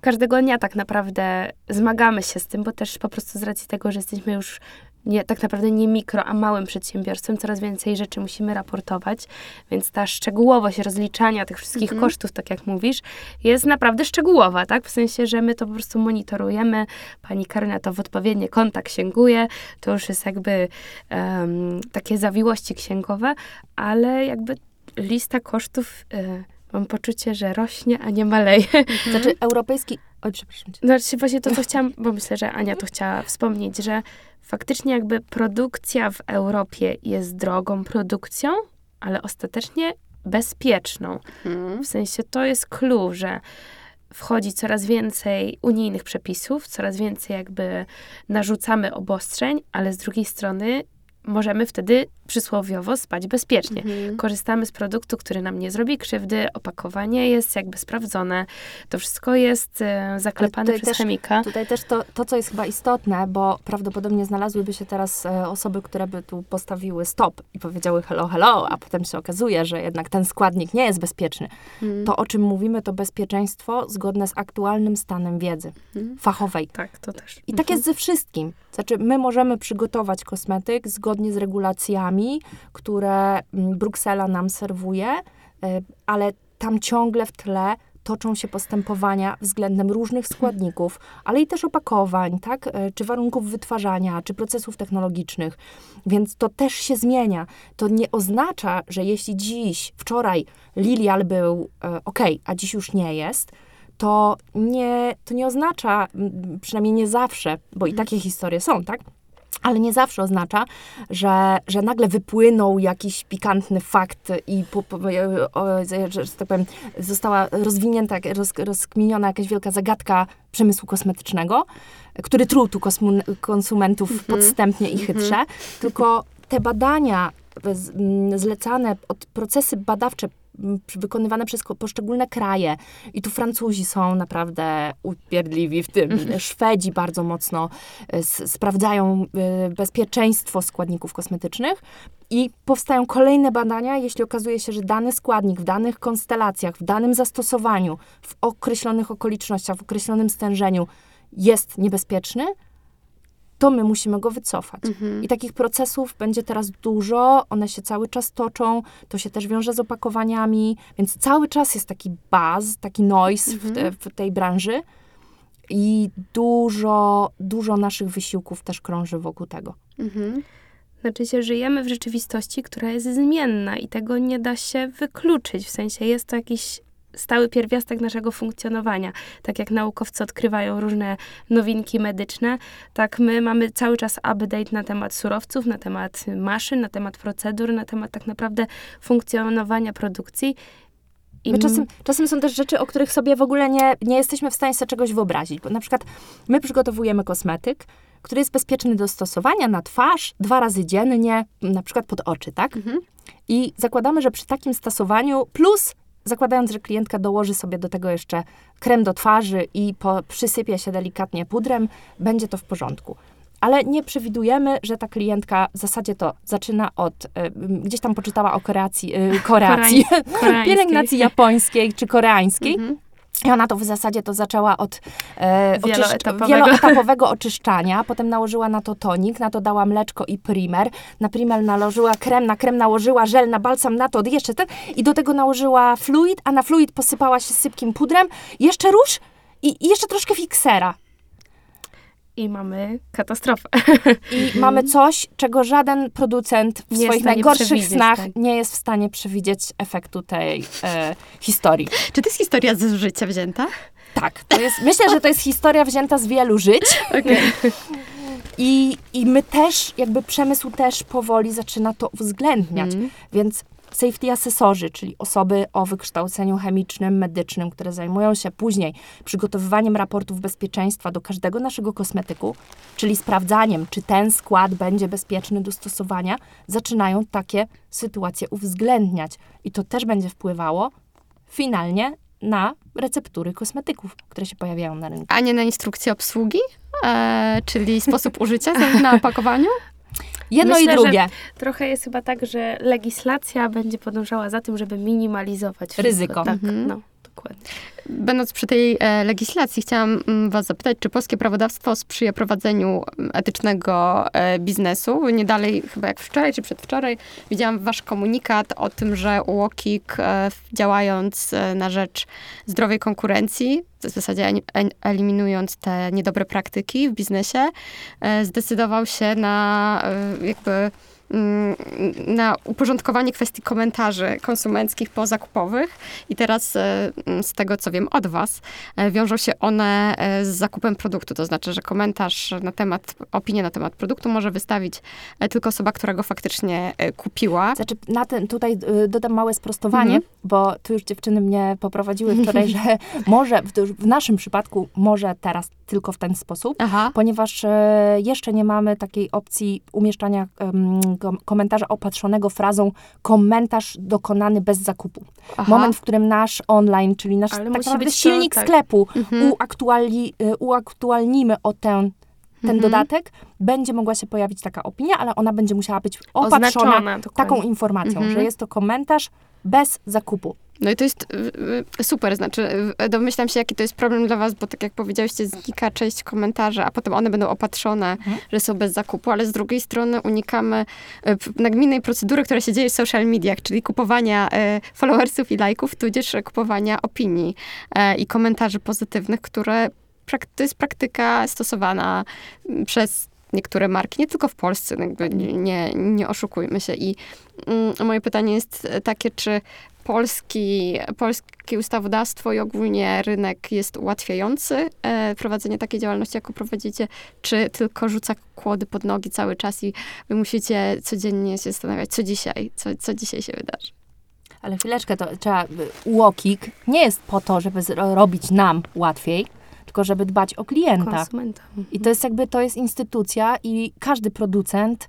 Każdego dnia tak naprawdę zmagamy się z tym, bo też po prostu z racji tego, że jesteśmy już nie, tak naprawdę nie mikro, a małym przedsiębiorstwem, coraz więcej rzeczy musimy raportować, więc ta szczegółowość rozliczania tych wszystkich Mhm. kosztów, tak jak mówisz, jest naprawdę szczegółowa, tak? W sensie, że my to po prostu monitorujemy, pani Karolina to w odpowiednie konta księguje, to już jest jakby em, takie zawiłości księgowe, ale jakby lista kosztów, e, mam poczucie, że rośnie, a nie maleje. Znaczy europejski... Oj, przepraszam cię. Znaczy właśnie to, co <laughs> chciałam, bo myślę, że Ania to chciała wspomnieć, że faktycznie jakby produkcja w Europie jest drogą produkcją, ale ostatecznie bezpieczną. Mhm. W sensie to jest clue, że wchodzi coraz więcej unijnych przepisów, coraz więcej jakby narzucamy obostrzeń, ale z drugiej strony możemy wtedy przysłowiowo spać bezpiecznie. Mhm. Korzystamy z produktu, który nam nie zrobi krzywdy, opakowanie jest jakby sprawdzone, to wszystko jest e, zaklepane przez też- chemika. Tutaj też to, to, co jest chyba istotne, bo prawdopodobnie znalazłyby się teraz e, osoby, które by tu postawiły stop i powiedziały hello, hello, a potem się okazuje, że jednak ten składnik nie jest bezpieczny. Mhm. To, o czym mówimy, to bezpieczeństwo zgodne z aktualnym stanem wiedzy Mhm. fachowej. Tak, to też. I tak jest ze wszystkim. Znaczy, my możemy przygotować kosmetyk zgodnie z regulacjami, które mm, Bruksela nam serwuje, y, ale tam ciągle w tle toczą się postępowania względem różnych składników, ale i też opakowań, tak? Y, Czy warunków wytwarzania, czy procesów technologicznych. Więc to też się zmienia. To nie oznacza, że jeśli dziś, wczoraj Lilial był e, ok, a dziś już nie jest, to nie, to nie oznacza, przynajmniej nie zawsze, bo i takie historie są, tak? Ale nie zawsze oznacza, że, że nagle wypłynął jakiś pikantny fakt i po, po, e, o, że, że tak powiem, została rozwinięta, roz, rozkminiona jakaś wielka zagadka przemysłu kosmetycznego, który truł tu konsumentów podstępnie i chytrze. Tylko te badania zlecane, od, procesy badawcze wykonywane przez poszczególne kraje. I tu Francuzi są naprawdę upierdliwi w tym. Szwedzi bardzo mocno e, sprawdzają e, bezpieczeństwo składników kosmetycznych. I powstają kolejne badania, jeśli okazuje się, że dany składnik w danych konstelacjach, w danym zastosowaniu, w określonych okolicznościach, w określonym stężeniu jest niebezpieczny, to my musimy go wycofać. Mhm. I takich procesów będzie teraz dużo, one się cały czas toczą, to się też wiąże z opakowaniami, więc cały czas jest taki buzz, taki noise w, te, w tej branży i dużo, dużo naszych wysiłków też krąży wokół tego. Mhm. Znaczy się, żyjemy w rzeczywistości, która jest zmienna i tego nie da się wykluczyć. W sensie jest to jakiś stały pierwiastek naszego funkcjonowania. Tak jak naukowcy odkrywają różne nowinki medyczne, tak my mamy cały czas update na temat surowców, na temat maszyn, na temat procedur, na temat tak naprawdę funkcjonowania produkcji. I My czasem, czasem są też rzeczy, o których sobie w ogóle nie, nie jesteśmy w stanie sobie czegoś wyobrazić. Bo na przykład my przygotowujemy kosmetyk, który jest bezpieczny do stosowania na twarz dwa razy dziennie, na przykład pod oczy, tak? Mhm. I zakładamy, że przy takim stosowaniu, plus zakładając, że klientka dołoży sobie do tego jeszcze krem do twarzy i po, przysypie się delikatnie pudrem, będzie to w porządku. Ale nie przewidujemy, że ta klientka w zasadzie to zaczyna od, y, gdzieś tam poczytała o kreacji, y, koreacji, <laughs> koreańskiej. pielęgnacji japońskiej czy koreańskiej. Mhm. I ona to w zasadzie to zaczęła od e, Wieloetapowego. wieloetapowego <laughs> oczyszczania, potem nałożyła na to tonik, na to dała mleczko i primer, na primer nałożyła krem, na krem nałożyła żel, na balsam na to jeszcze ten i do tego nałożyła fluid, a na fluid posypała się sypkim pudrem, jeszcze róż i, i jeszcze troszkę fiksera. I mamy katastrofę. I mamy coś, czego żaden producent w Nie swoich najgorszych snach tak. nie jest w stanie przewidzieć efektu tej e, historii. Czy to jest historia z życia wzięta? Tak, to jest, myślę, że to jest historia wzięta z wielu żyć. Okej. I, I my też, jakby przemysł też powoli zaczyna to uwzględniać. Mhm. Więc safety asesorzy, czyli osoby o wykształceniu chemicznym, medycznym, które zajmują się później przygotowywaniem raportów bezpieczeństwa do każdego naszego kosmetyku, czyli sprawdzaniem, czy ten skład będzie bezpieczny do stosowania, zaczynają takie sytuacje uwzględniać. I to też będzie wpływało finalnie na receptury kosmetyków, które się pojawiają na rynku. A nie na instrukcję obsługi? E, czyli sposób użycia na opakowaniu? <laughs> Jedno Myślę, i drugie. Trochę jest chyba tak, że legislacja będzie podążała za tym, żeby minimalizować wszystko. Ryzyko. Tak, Mhm. no, dokładnie. Będąc przy tej e, legislacji, chciałam mm, was zapytać, czy polskie prawodawstwo sprzyja prowadzeniu mm, etycznego e, biznesu? Nie dalej, chyba jak wczoraj czy przedwczoraj, widziałam wasz komunikat o tym, że UOKiK e, działając na rzecz zdrowej konkurencji, w zasadzie eliminując te niedobre praktyki w biznesie, zdecydował się na jakby na uporządkowanie kwestii komentarzy konsumenckich pozakupowych i teraz e, mm, z tego, co wiem od was, e, wiążą się one e, z zakupem produktu. To znaczy, że komentarz na temat, opinię na temat produktu może wystawić tylko osoba, która go faktycznie kupiła. Znaczy, na ten, tutaj dodam małe sprostowanie. Mhm. Bo tu już dziewczyny mnie poprowadziły wczoraj, że <laughs> może w, w naszym przypadku może teraz tylko w ten sposób, Aha. ponieważ e, jeszcze nie mamy takiej opcji umieszczania komentarza opatrzonego frazą komentarz dokonany bez zakupu. Aha. Moment, w którym nasz online, czyli nasz Ale tak naprawdę być to, silnik tak. sklepu Mhm. y, uaktualnimy o ten, ten Mhm. dodatek, będzie mogła się pojawić taka opinia, ale ona będzie musiała być opatrzona Oznaczona taką informacją, Mhm. że jest to komentarz bez zakupu. No i to jest super, znaczy domyślam się, jaki to jest problem dla was, bo tak jak powiedziałyście, znika część komentarzy, a potem one będą opatrzone, Mhm. że są bez zakupu, ale z drugiej strony unikamy p- nagminnej procedury, która się dzieje w social mediach, czyli kupowania y, followersów i lajków, tudzież kupowania opinii y, i komentarzy pozytywnych, które to jest praktyka stosowana przez niektóre marki, nie tylko w Polsce, no nie, nie, oszukujmy się. I mm, moje pytanie jest takie, czy polski, polskie ustawodawstwo i ogólnie rynek jest ułatwiający e, prowadzenie takiej działalności, jaką prowadzicie, czy tylko rzuca kłody pod nogi cały czas i wy musicie codziennie się zastanawiać, co dzisiaj, co, co dzisiaj się wydarzy. Ale chwileczkę, to trzeba, UOKiK nie jest po to, żeby robić nam łatwiej, tylko żeby dbać o klienta. Konsumenta. I to jest jakby, to jest instytucja i każdy producent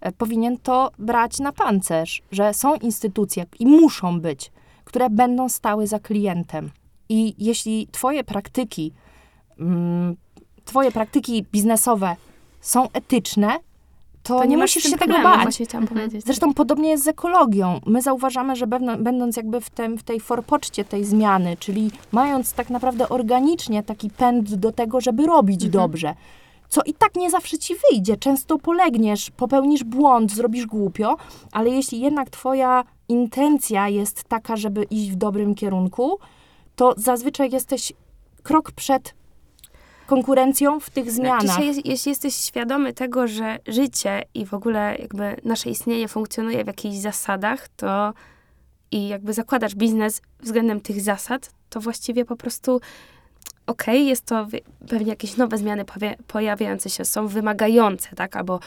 e, powinien to brać na pancerz, że są instytucje i muszą być, które będą stały za klientem. I jeśli twoje praktyki, mm, twoje praktyki biznesowe są etyczne, to, To nie, nie musisz się tego bać. właśnie chciałam Mhm. powiedzieć. Zresztą podobnie jest z ekologią. My zauważamy, że będą- będąc jakby w, tym, w tej forpoczcie tej zmiany, czyli mając tak naprawdę organicznie taki pęd do tego, żeby robić Mhm. dobrze, co i tak nie zawsze ci wyjdzie. Często polegniesz, popełnisz błąd, zrobisz głupio, ale jeśli jednak twoja intencja jest taka, żeby iść w dobrym kierunku, to zazwyczaj jesteś krok przed konkurencją w tych zmianach. Znaczy, jeśli, jeśli jesteś świadomy tego, że życie i w ogóle jakby nasze istnienie funkcjonuje w jakichś zasadach, to i jakby zakładasz biznes względem tych zasad, to właściwie po prostu okej, jest to pewnie jakieś nowe zmiany pojawiające się, są wymagające, tak, albo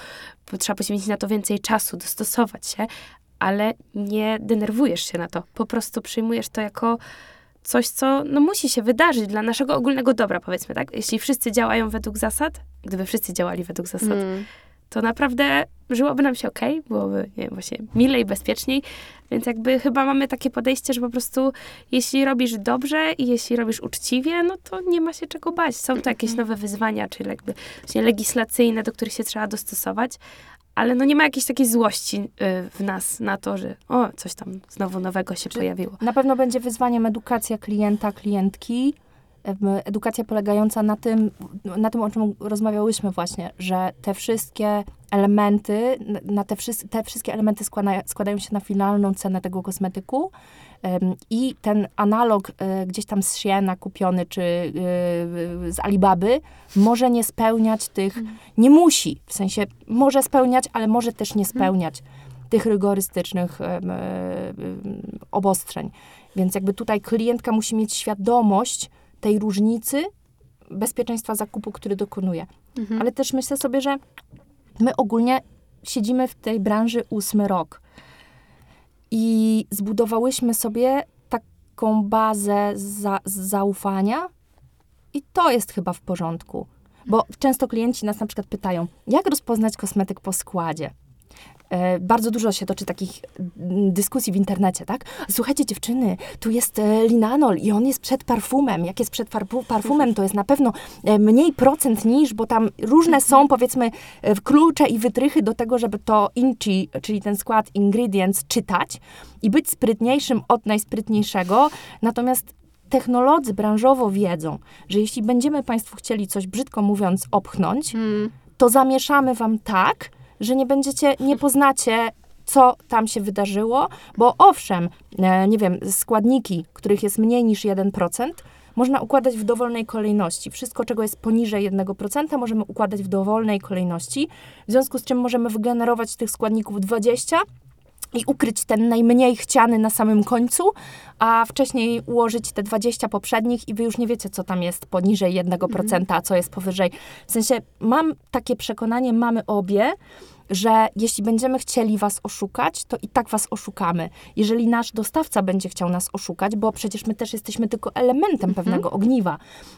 trzeba poświęcić na to więcej czasu, dostosować się, ale nie denerwujesz się na to. Po prostu przyjmujesz to jako coś, co no, musi się wydarzyć dla naszego ogólnego dobra, powiedzmy, tak? Jeśli wszyscy działają według zasad, gdyby wszyscy działali według zasad, Mm. to naprawdę żyłoby nam się okej, byłoby nie wiem, właśnie milej, bezpieczniej, więc jakby chyba mamy takie podejście, że po prostu jeśli robisz dobrze i jeśli robisz uczciwie, no to nie ma się czego bać. Są to jakieś nowe wyzwania, czyli jakby właśnie legislacyjne, do których się trzeba dostosować, ale no nie ma jakiejś takiej złości y, w nas na to, że o, coś tam znowu nowego się pojawiło. Na pewno będzie wyzwaniem edukacja klienta, klientki. Edukacja polegająca na tym, na tym, o czym rozmawiałyśmy właśnie, że te wszystkie elementy, na te, wszys- te wszystkie elementy składa, składają się na finalną cenę tego kosmetyku em, i ten analog e, gdzieś tam z Siena kupiony, czy e, z Alibaby może nie spełniać tych, nie musi, w sensie może spełniać, ale może też nie spełniać tych rygorystycznych em, obostrzeń. Więc jakby tutaj klientka musi mieć świadomość tej różnicy bezpieczeństwa zakupu, który dokonuje. Mhm. Ale też myślę sobie, że my ogólnie siedzimy w tej branży ósmy rok i zbudowałyśmy sobie taką bazę za, zaufania i to jest chyba w porządku. Bo często klienci nas na przykład pytają, jak rozpoznać kosmetyk po składzie? E, bardzo dużo się toczy takich mm, dyskusji w internecie, tak? Słuchajcie, dziewczyny, tu jest e, linanol i on jest przed parfumem. Jak jest przed parfu- parfumem, to jest na pewno e, mniej procent niż, bo tam różne są, powiedzmy, klucze i wytrychy do tego, żeby to inchi, czyli ten skład ingredients czytać i być sprytniejszym od najsprytniejszego. Natomiast technolodzy branżowo wiedzą, że jeśli będziemy Państwu chcieli coś, brzydko mówiąc, opchnąć, Mm. to zamieszamy wam tak, że nie będziecie, nie poznacie, co tam się wydarzyło, bo owszem, e, nie wiem, składniki, których jest mniej niż 1%, można układać w dowolnej kolejności. Wszystko, czego jest poniżej 1%, możemy układać w dowolnej kolejności, w związku z czym możemy wygenerować tych składników 20 i ukryć ten najmniej chciany na samym końcu, a wcześniej ułożyć te 20 poprzednich i wy już nie wiecie, co tam jest poniżej 1%, a co jest powyżej. W sensie mam takie przekonanie, mamy obie, że jeśli będziemy chcieli was oszukać, to i tak was oszukamy. Jeżeli nasz dostawca będzie chciał nas oszukać, bo przecież my też jesteśmy tylko elementem pewnego ogniwa.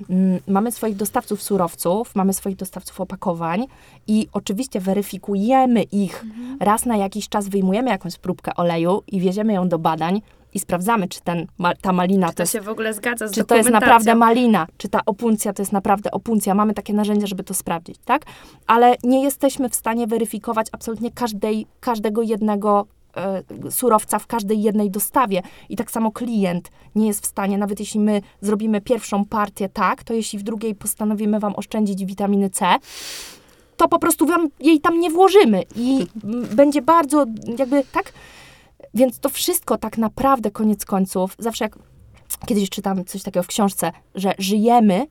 Mm, Mamy swoich dostawców surowców, mamy swoich dostawców opakowań i oczywiście weryfikujemy ich. Raz na jakiś czas wyjmujemy jakąś próbkę oleju i wieziemy ją do badań i sprawdzamy, czy ten, ma, ta malina To się w ogóle zgadza z czy to jest naprawdę malina, czy ta opuncja to jest naprawdę opuncja. Mamy takie narzędzia, żeby to sprawdzić, tak? Ale nie jesteśmy w stanie weryfikować absolutnie każdej, każdego jednego e, surowca w każdej jednej dostawie. I tak samo klient nie jest w stanie, nawet jeśli my zrobimy pierwszą partię tak, to jeśli w drugiej postanowimy wam oszczędzić witaminy C, to po prostu wam jej tam nie włożymy i będzie bardzo jakby, tak? Więc to wszystko tak naprawdę koniec końców, zawsze jak kiedyś czytam coś takiego w książce, że żyjemy,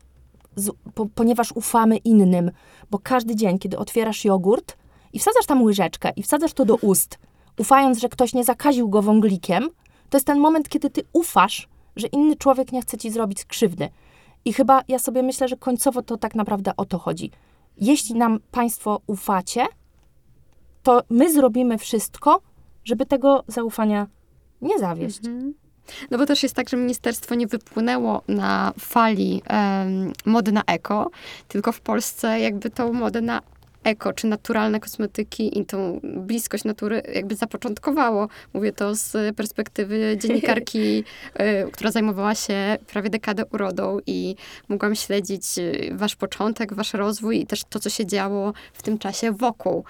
z, po, ponieważ ufamy innym, bo każdy dzień, kiedy otwierasz jogurt i wsadzasz tam łyżeczkę i wsadzasz to do ust, ufając, że ktoś nie zakaził go wąglikiem, to jest ten moment, kiedy ty ufasz, że inny człowiek nie chce ci zrobić krzywdy. I chyba ja sobie myślę, że końcowo to tak naprawdę o to chodzi. Jeśli nam Państwo ufacie, to my zrobimy wszystko, żeby tego zaufania nie zawieść. No bo też jest tak, że ministerstwo nie wypłynęło na fali em, mody na eko, tylko w Polsce jakby tą modę na eko, czy naturalne kosmetyki i tą bliskość natury jakby zapoczątkowało. Mówię to z perspektywy <laughs> dziennikarki, y, która zajmowała się prawie dekadę urodą i mogłam śledzić y, wasz początek, wasz rozwój i też to, co się działo w tym czasie wokół.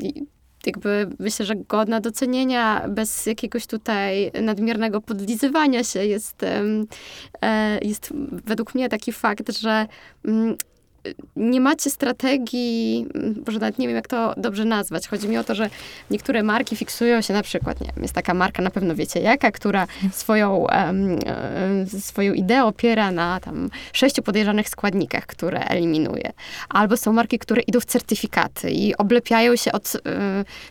I jakby myślę, że godna docenienia, bez jakiegoś tutaj nadmiernego podlizywania się jest, e, jest według mnie taki fakt, że mm, nie macie strategii, mm, może nawet nie wiem, jak to dobrze nazwać. Chodzi mi o to, że niektóre marki fiksują się na przykład, nie wiem, jest taka marka, na pewno wiecie jaka, która swoją, em, e, swoją ideę opiera na tam sześciu podejrzanych składnikach, które eliminuje. Albo są marki, które idą w certyfikaty i oblepiają się od e,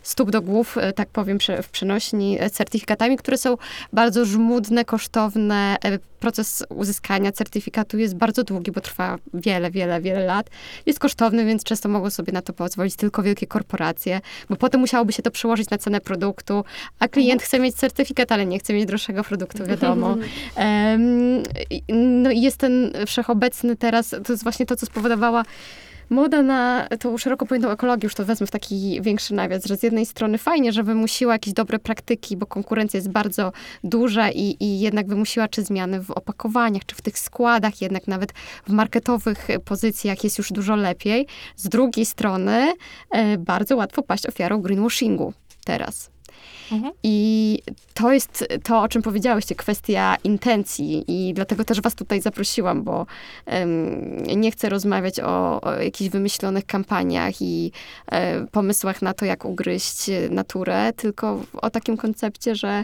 stóp do głów, e, tak powiem, w przenośni certyfikatami, które są bardzo żmudne, kosztowne. Proces uzyskania certyfikatu jest bardzo długi, bo trwa wiele, wiele, wiele lat. Jest kosztowny, więc często mogą sobie na to pozwolić tylko wielkie korporacje, bo potem musiałoby się to przełożyć na cenę produktu, a klient chce mieć certyfikat, ale nie chce mieć droższego produktu, wiadomo. <laughs> I- no i jest ten wszechobecny teraz, to jest właśnie to, co spowodowała moda na tą szeroko pojętą ekologię, już to wezmę w taki większy nawias, że z jednej strony fajnie, że wymusiła jakieś dobre praktyki, bo konkurencja jest bardzo duża i, i jednak wymusiła czy zmiany w opakowaniach, czy w tych składach, jednak nawet w marketowych pozycjach jest już dużo lepiej. Z drugiej strony e, bardzo łatwo paść ofiarą greenwashingu teraz. Mhm. I to jest to, o czym powiedziałyście, kwestia intencji i dlatego też was tutaj zaprosiłam, bo em, nie chcę rozmawiać o, o jakichś wymyślonych kampaniach i e, pomysłach na to, jak ugryźć naturę, tylko o takim koncepcie, że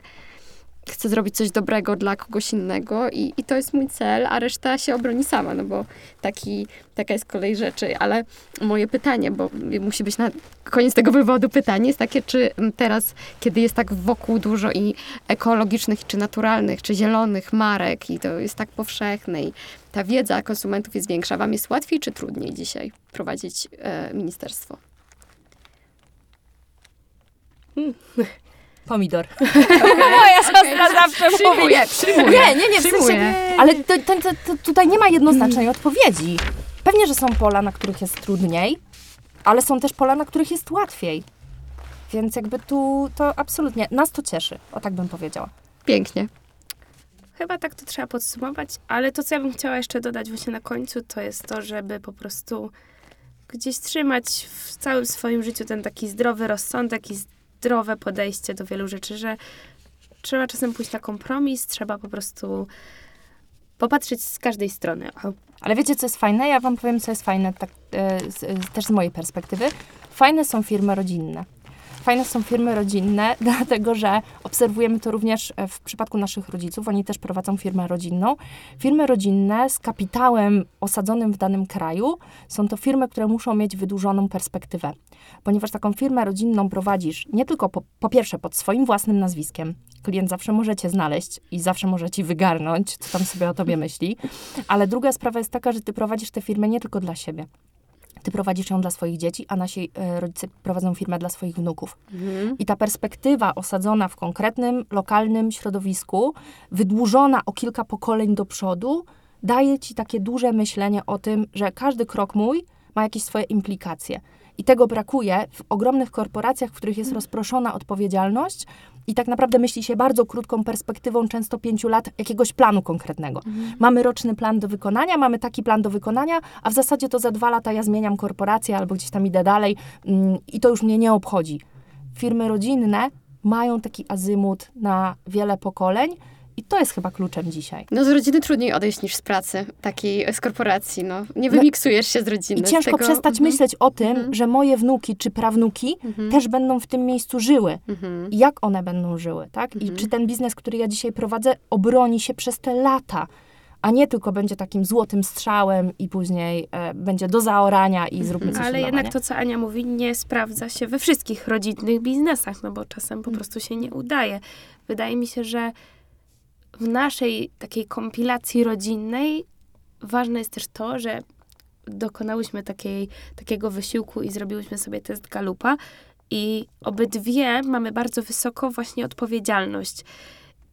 chcę zrobić coś dobrego dla kogoś innego i, i to jest mój cel, a reszta się obroni sama, no bo taki, taka jest kolej rzeczy. Ale moje pytanie, bo musi być na koniec tego wywodu pytanie, jest takie, czy teraz, kiedy jest tak wokół dużo i ekologicznych, czy naturalnych, czy zielonych marek i to jest tak powszechne i ta wiedza konsumentów jest większa, wam jest łatwiej czy trudniej dzisiaj prowadzić e, ministerstwo? Pomidor. <laughs> Moja siostra zawsze mówi. Przyjmuję. Nie, nie, nie, w sensie, Przyjmuję. ale to, to, to, to tutaj nie ma jednoznacznej odpowiedzi. Pewnie, że są pola, na których jest trudniej, ale są też pola, na których jest łatwiej. Więc jakby tu to absolutnie, nas to cieszy, o tak bym powiedziała. Pięknie. Chyba tak to trzeba podsumować, ale to, co ja bym chciała jeszcze dodać właśnie na końcu, to jest to, żeby po prostu gdzieś trzymać w całym swoim życiu ten taki zdrowy rozsądek i zdrowe podejście do wielu rzeczy, że trzeba czasem pójść na kompromis, trzeba po prostu popatrzeć z każdej strony. Ale wiecie, co jest fajne? Ja wam powiem, co jest fajne tak, e, z, e, też z mojej perspektywy. Fajne są firmy rodzinne. Fajne są firmy rodzinne, <laughs> dlatego że obserwujemy to również e, w przypadku naszych rodziców. Oni też prowadzą firmę rodzinną. Firmy rodzinne z kapitałem osadzonym w danym kraju są to firmy, które muszą mieć wydłużoną perspektywę. Ponieważ taką firmę rodzinną prowadzisz nie tylko po, po pierwsze pod swoim własnym nazwiskiem. Klient zawsze może cię znaleźć i zawsze może ci wygarnąć, co tam sobie o tobie myśli. Ale druga sprawa jest taka, że ty prowadzisz tę firmę nie tylko dla siebie. Ty prowadzisz ją dla swoich dzieci, a nasi e, rodzice prowadzą firmę dla swoich wnuków. Mhm. I ta perspektywa osadzona w konkretnym, lokalnym środowisku, wydłużona o kilka pokoleń do przodu, daje ci takie duże myślenie o tym, że każdy krok mój ma jakieś swoje implikacje. I tego brakuje w ogromnych korporacjach, w których jest rozproszona odpowiedzialność i tak naprawdę myśli się bardzo krótką perspektywą, często pięciu lat, jakiegoś planu konkretnego. Mamy roczny plan do wykonania, mamy taki plan do wykonania, a w zasadzie to za dwa lata ja zmieniam korporację albo gdzieś tam idę dalej mm, i to już mnie nie obchodzi. Firmy rodzinne mają taki azymut na wiele pokoleń i to jest chyba kluczem dzisiaj. No z rodziny trudniej odejść niż z pracy, takiej z korporacji, no. Nie wymiksujesz się z rodziny. I ciężko tego... przestać Mhm. myśleć o tym, Mhm. że moje wnuki czy prawnuki Mhm. też będą w tym miejscu żyły. I jak one będą żyły, tak? I czy ten biznes, który ja dzisiaj prowadzę, obroni się przez te lata, a nie tylko będzie takim złotym strzałem i później e, będzie do zaorania i zróbmy coś Ale jednak nie? to, co Ania mówi, nie sprawdza się we wszystkich rodzinnych biznesach, no bo czasem po prostu się nie udaje. Wydaje mi się, że w naszej takiej kompilacji rodzinnej ważne jest też to, że dokonałyśmy takiej, takiego wysiłku i zrobiłyśmy sobie test Galupa i obydwie mamy bardzo wysoko właśnie odpowiedzialność.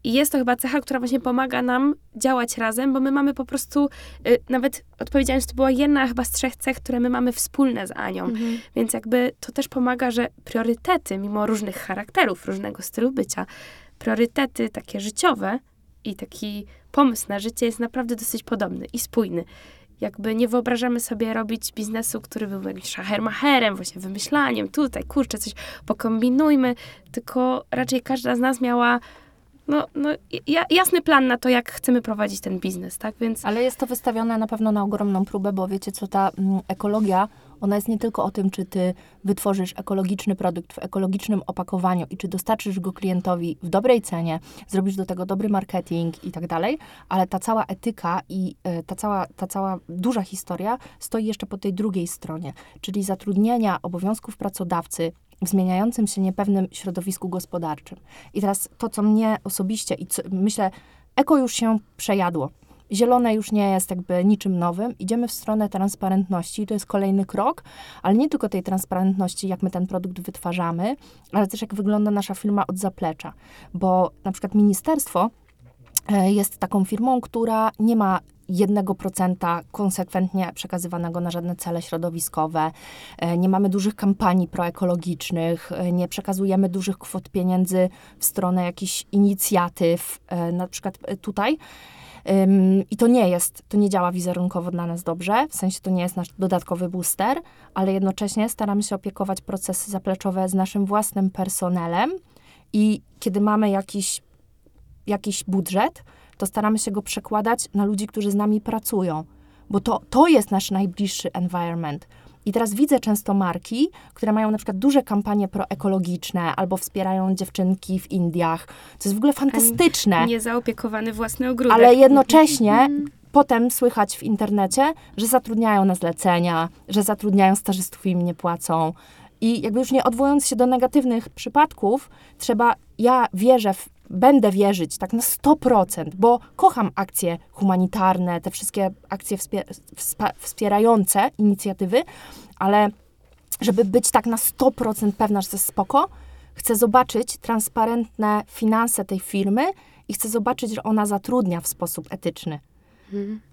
I jest to chyba cecha, która właśnie pomaga nam działać razem, bo my mamy po prostu, y, nawet odpowiedzialność to była jedna chyba z trzech cech, które my mamy wspólne z Anią. Mhm. Więc jakby to też pomaga, że priorytety, mimo różnych charakterów, różnego stylu bycia, priorytety takie życiowe i taki pomysł na życie jest naprawdę dosyć podobny i spójny. Jakby nie wyobrażamy sobie robić biznesu, który był jakimś szachermacherem, właśnie wymyślaniem, tutaj, kurczę, coś pokombinujmy, tylko raczej każda z nas miała no, no, ja, jasny plan na to, jak chcemy prowadzić ten biznes, tak? Więc Ale jest to wystawione na pewno na ogromną próbę, bo wiecie co, ta mm, ekologia, ona jest nie tylko o tym, czy ty wytworzysz ekologiczny produkt w ekologicznym opakowaniu i czy dostarczysz go klientowi w dobrej cenie, zrobisz do tego dobry marketing i tak dalej, ale ta cała etyka i e, ta cała, ta cała duża historia stoi jeszcze po tej drugiej stronie, czyli zatrudnienia obowiązków pracodawcy w zmieniającym się niepewnym środowisku gospodarczym. I teraz to, co mnie osobiście i co, myślę, eko już się przejadło. Zielone już nie jest jakby niczym nowym. Idziemy w stronę transparentności. To jest kolejny krok, ale nie tylko tej transparentności, jak my ten produkt wytwarzamy, ale też jak wygląda nasza firma od zaplecza. Bo na przykład ministerstwo e, jest taką firmą, która nie ma 1% konsekwentnie przekazywanego na żadne cele środowiskowe. E, Nie mamy dużych kampanii proekologicznych, e, nie przekazujemy dużych kwot pieniędzy w stronę jakichś inicjatyw, na przykład tutaj. Ym, I to nie jest, to nie działa wizerunkowo dla nas dobrze, w sensie to nie jest nasz dodatkowy booster, ale jednocześnie staramy się opiekować procesy zapleczowe z naszym własnym personelem i kiedy mamy jakiś, jakiś budżet, to staramy się go przekładać na ludzi, którzy z nami pracują, bo to, to jest nasz najbliższy environment. I teraz widzę często marki, które mają na przykład duże kampanie proekologiczne albo wspierają dziewczynki w Indiach, co jest w ogóle fantastyczne. niezaopiekowany własny ogródek. Ale jednocześnie potem słychać w internecie, że zatrudniają na zlecenia, że zatrudniają stażystów i im nie płacą. I jakby już nie odwołując się do negatywnych przypadków, trzeba, ja wierzę, w, będę wierzyć tak na 100%, bo kocham akcje humanitarne, te wszystkie akcje wspierające inicjatywy, ale żeby być tak na 100% pewna, że to jest spoko, chcę zobaczyć transparentne finanse tej firmy i chcę zobaczyć, że ona zatrudnia w sposób etyczny.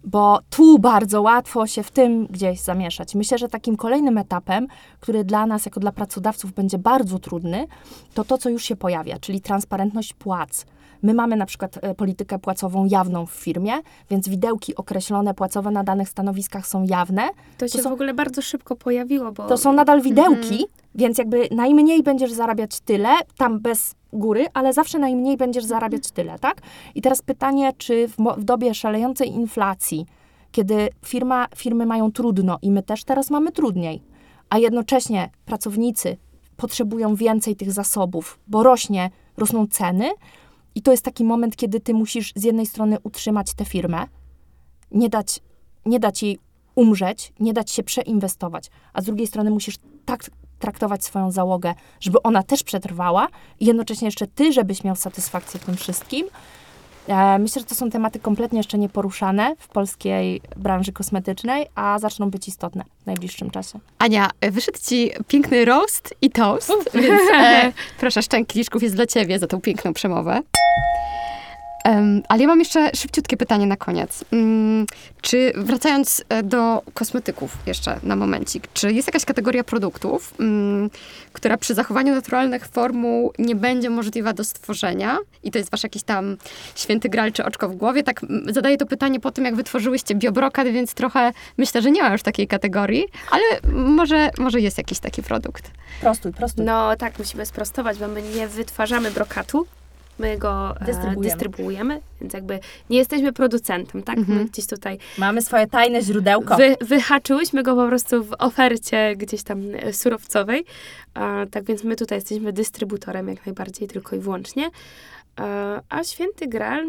Bo tu bardzo łatwo się w tym gdzieś zamieszać. Myślę, że takim kolejnym etapem, który dla nas, jako dla pracodawców, będzie bardzo trudny, to to, co już się pojawia, czyli transparentność płac. My mamy na przykład e, politykę płacową jawną w firmie, więc widełki określone płacowe na danych stanowiskach są jawne. To się są- w ogóle bardzo szybko pojawiło, bo To są nadal widełki, więc jakby najmniej będziesz zarabiać tyle, tam bez góry, ale zawsze najmniej będziesz zarabiać tyle, tak? I teraz pytanie, czy w, w dobie szalejącej inflacji, kiedy firma, firmy mają trudno i my też teraz mamy trudniej, a jednocześnie pracownicy potrzebują więcej tych zasobów, bo rośnie, rosną ceny i to jest taki moment, kiedy ty musisz z jednej strony utrzymać tę firmę, nie dać, nie dać jej umrzeć, nie dać się przeinwestować, a z drugiej strony musisz tak traktować swoją załogę, żeby ona też przetrwała i jednocześnie jeszcze ty, żebyś miał satysfakcję w tym wszystkim, E, myślę, że to są tematy kompletnie jeszcze nieporuszane w polskiej branży kosmetycznej, a zaczną być istotne w najbliższym czasie. Ania, wyszedł ci piękny roast i toast, więc e, <laughs> proszę, szczęk kieliszków jest dla ciebie za tą piękną przemowę. Em, ale ja mam jeszcze szybciutkie pytanie na koniec. Mm, czy wracając e, do kosmetyków jeszcze na momencik, czy jest jakaś kategoria produktów, mm, która przy zachowaniu naturalnych formuł nie będzie możliwa do stworzenia i to jest wasz jakiś tam święty gral czy oczko w głowie? Tak zadaję to pytanie po tym, jak wytworzyłyście biobrokat, więc trochę myślę, że nie ma już takiej kategorii, ale może, może jest jakiś taki produkt. Prostuj, prostuj. No tak, musimy sprostować, bo my nie wytwarzamy brokatu. My go e, Dystrybuujemy. dystrybuujemy, więc jakby nie jesteśmy producentem, tak? Mhm. My gdzieś tutaj Mamy swoje tajne źródełko. wy, wyhaczyłyśmy go po prostu w ofercie gdzieś tam e, surowcowej. Tak więc my tutaj jesteśmy dystrybutorem jak najbardziej, tylko i wyłącznie. A, Święty Graal,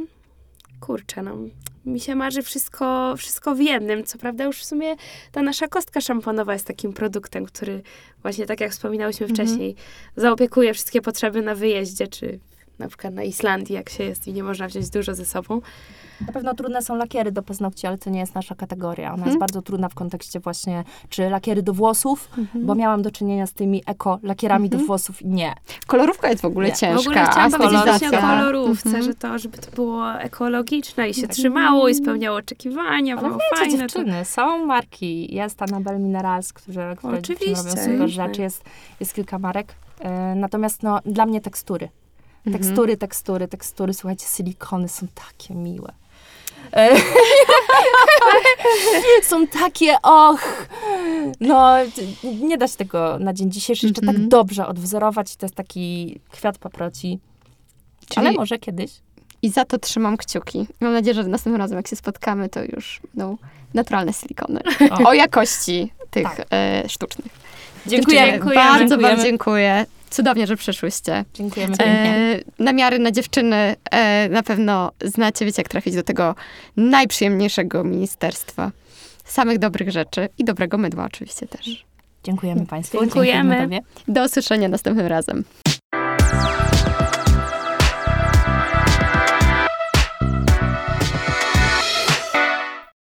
kurczę, no, mi się marzy wszystko, wszystko w jednym. Co prawda już w sumie ta nasza kostka szamponowa jest takim produktem, który właśnie tak jak wspominałyśmy Mhm. wcześniej, zaopiekuje wszystkie potrzeby na wyjeździe, czy na przykład na Islandii, jak się jest i nie można wziąć dużo ze sobą. Na pewno trudne są lakiery do paznokci, ale to nie jest nasza kategoria. Ona Mhm. jest bardzo trudna w kontekście właśnie, czy lakiery do włosów, bo miałam do czynienia z tymi eko-lakierami do Mhm. włosów. Nie. Kolorówka jest w ogóle Nie. Ciężka. W ogóle chciałam a powiedzieć o kolorówce, Mhm. że to, żeby to było ekologiczne i się Tak. trzymało i spełniało oczekiwania, Ale było wiecie, fajne. To... dziewczyny, są marki. Jest Annabelle Minerals, które, które robią super rzeczy. Jest, jest kilka marek. E, natomiast no, dla mnie tekstury. Mhm. Tekstury, tekstury, tekstury. Słuchajcie, silikony są takie miłe. E, <laughs> są takie, och, no nie da się tego na dzień dzisiejszy jeszcze Mhm. tak dobrze odwzorować. To jest taki kwiat paproci. Czyli- Ale może kiedyś. I za to trzymam kciuki. Mam nadzieję, że następnym razem, jak się spotkamy, to już będą naturalne silikony. O. O jakości tych Tak. e, sztucznych. Dziękujemy. Dziewczyny, Bardzo Dziękujemy. wam dziękuję. Cudownie, że przyszłyście. Dziękujemy. E, namiary na dziewczyny e, na pewno znacie, wiecie jak trafić do tego najprzyjemniejszego ministerstwa. Samych dobrych rzeczy i dobrego mydła oczywiście też. Dziękujemy Państwu. Dziękujemy. Tobie. Do usłyszenia następnym razem.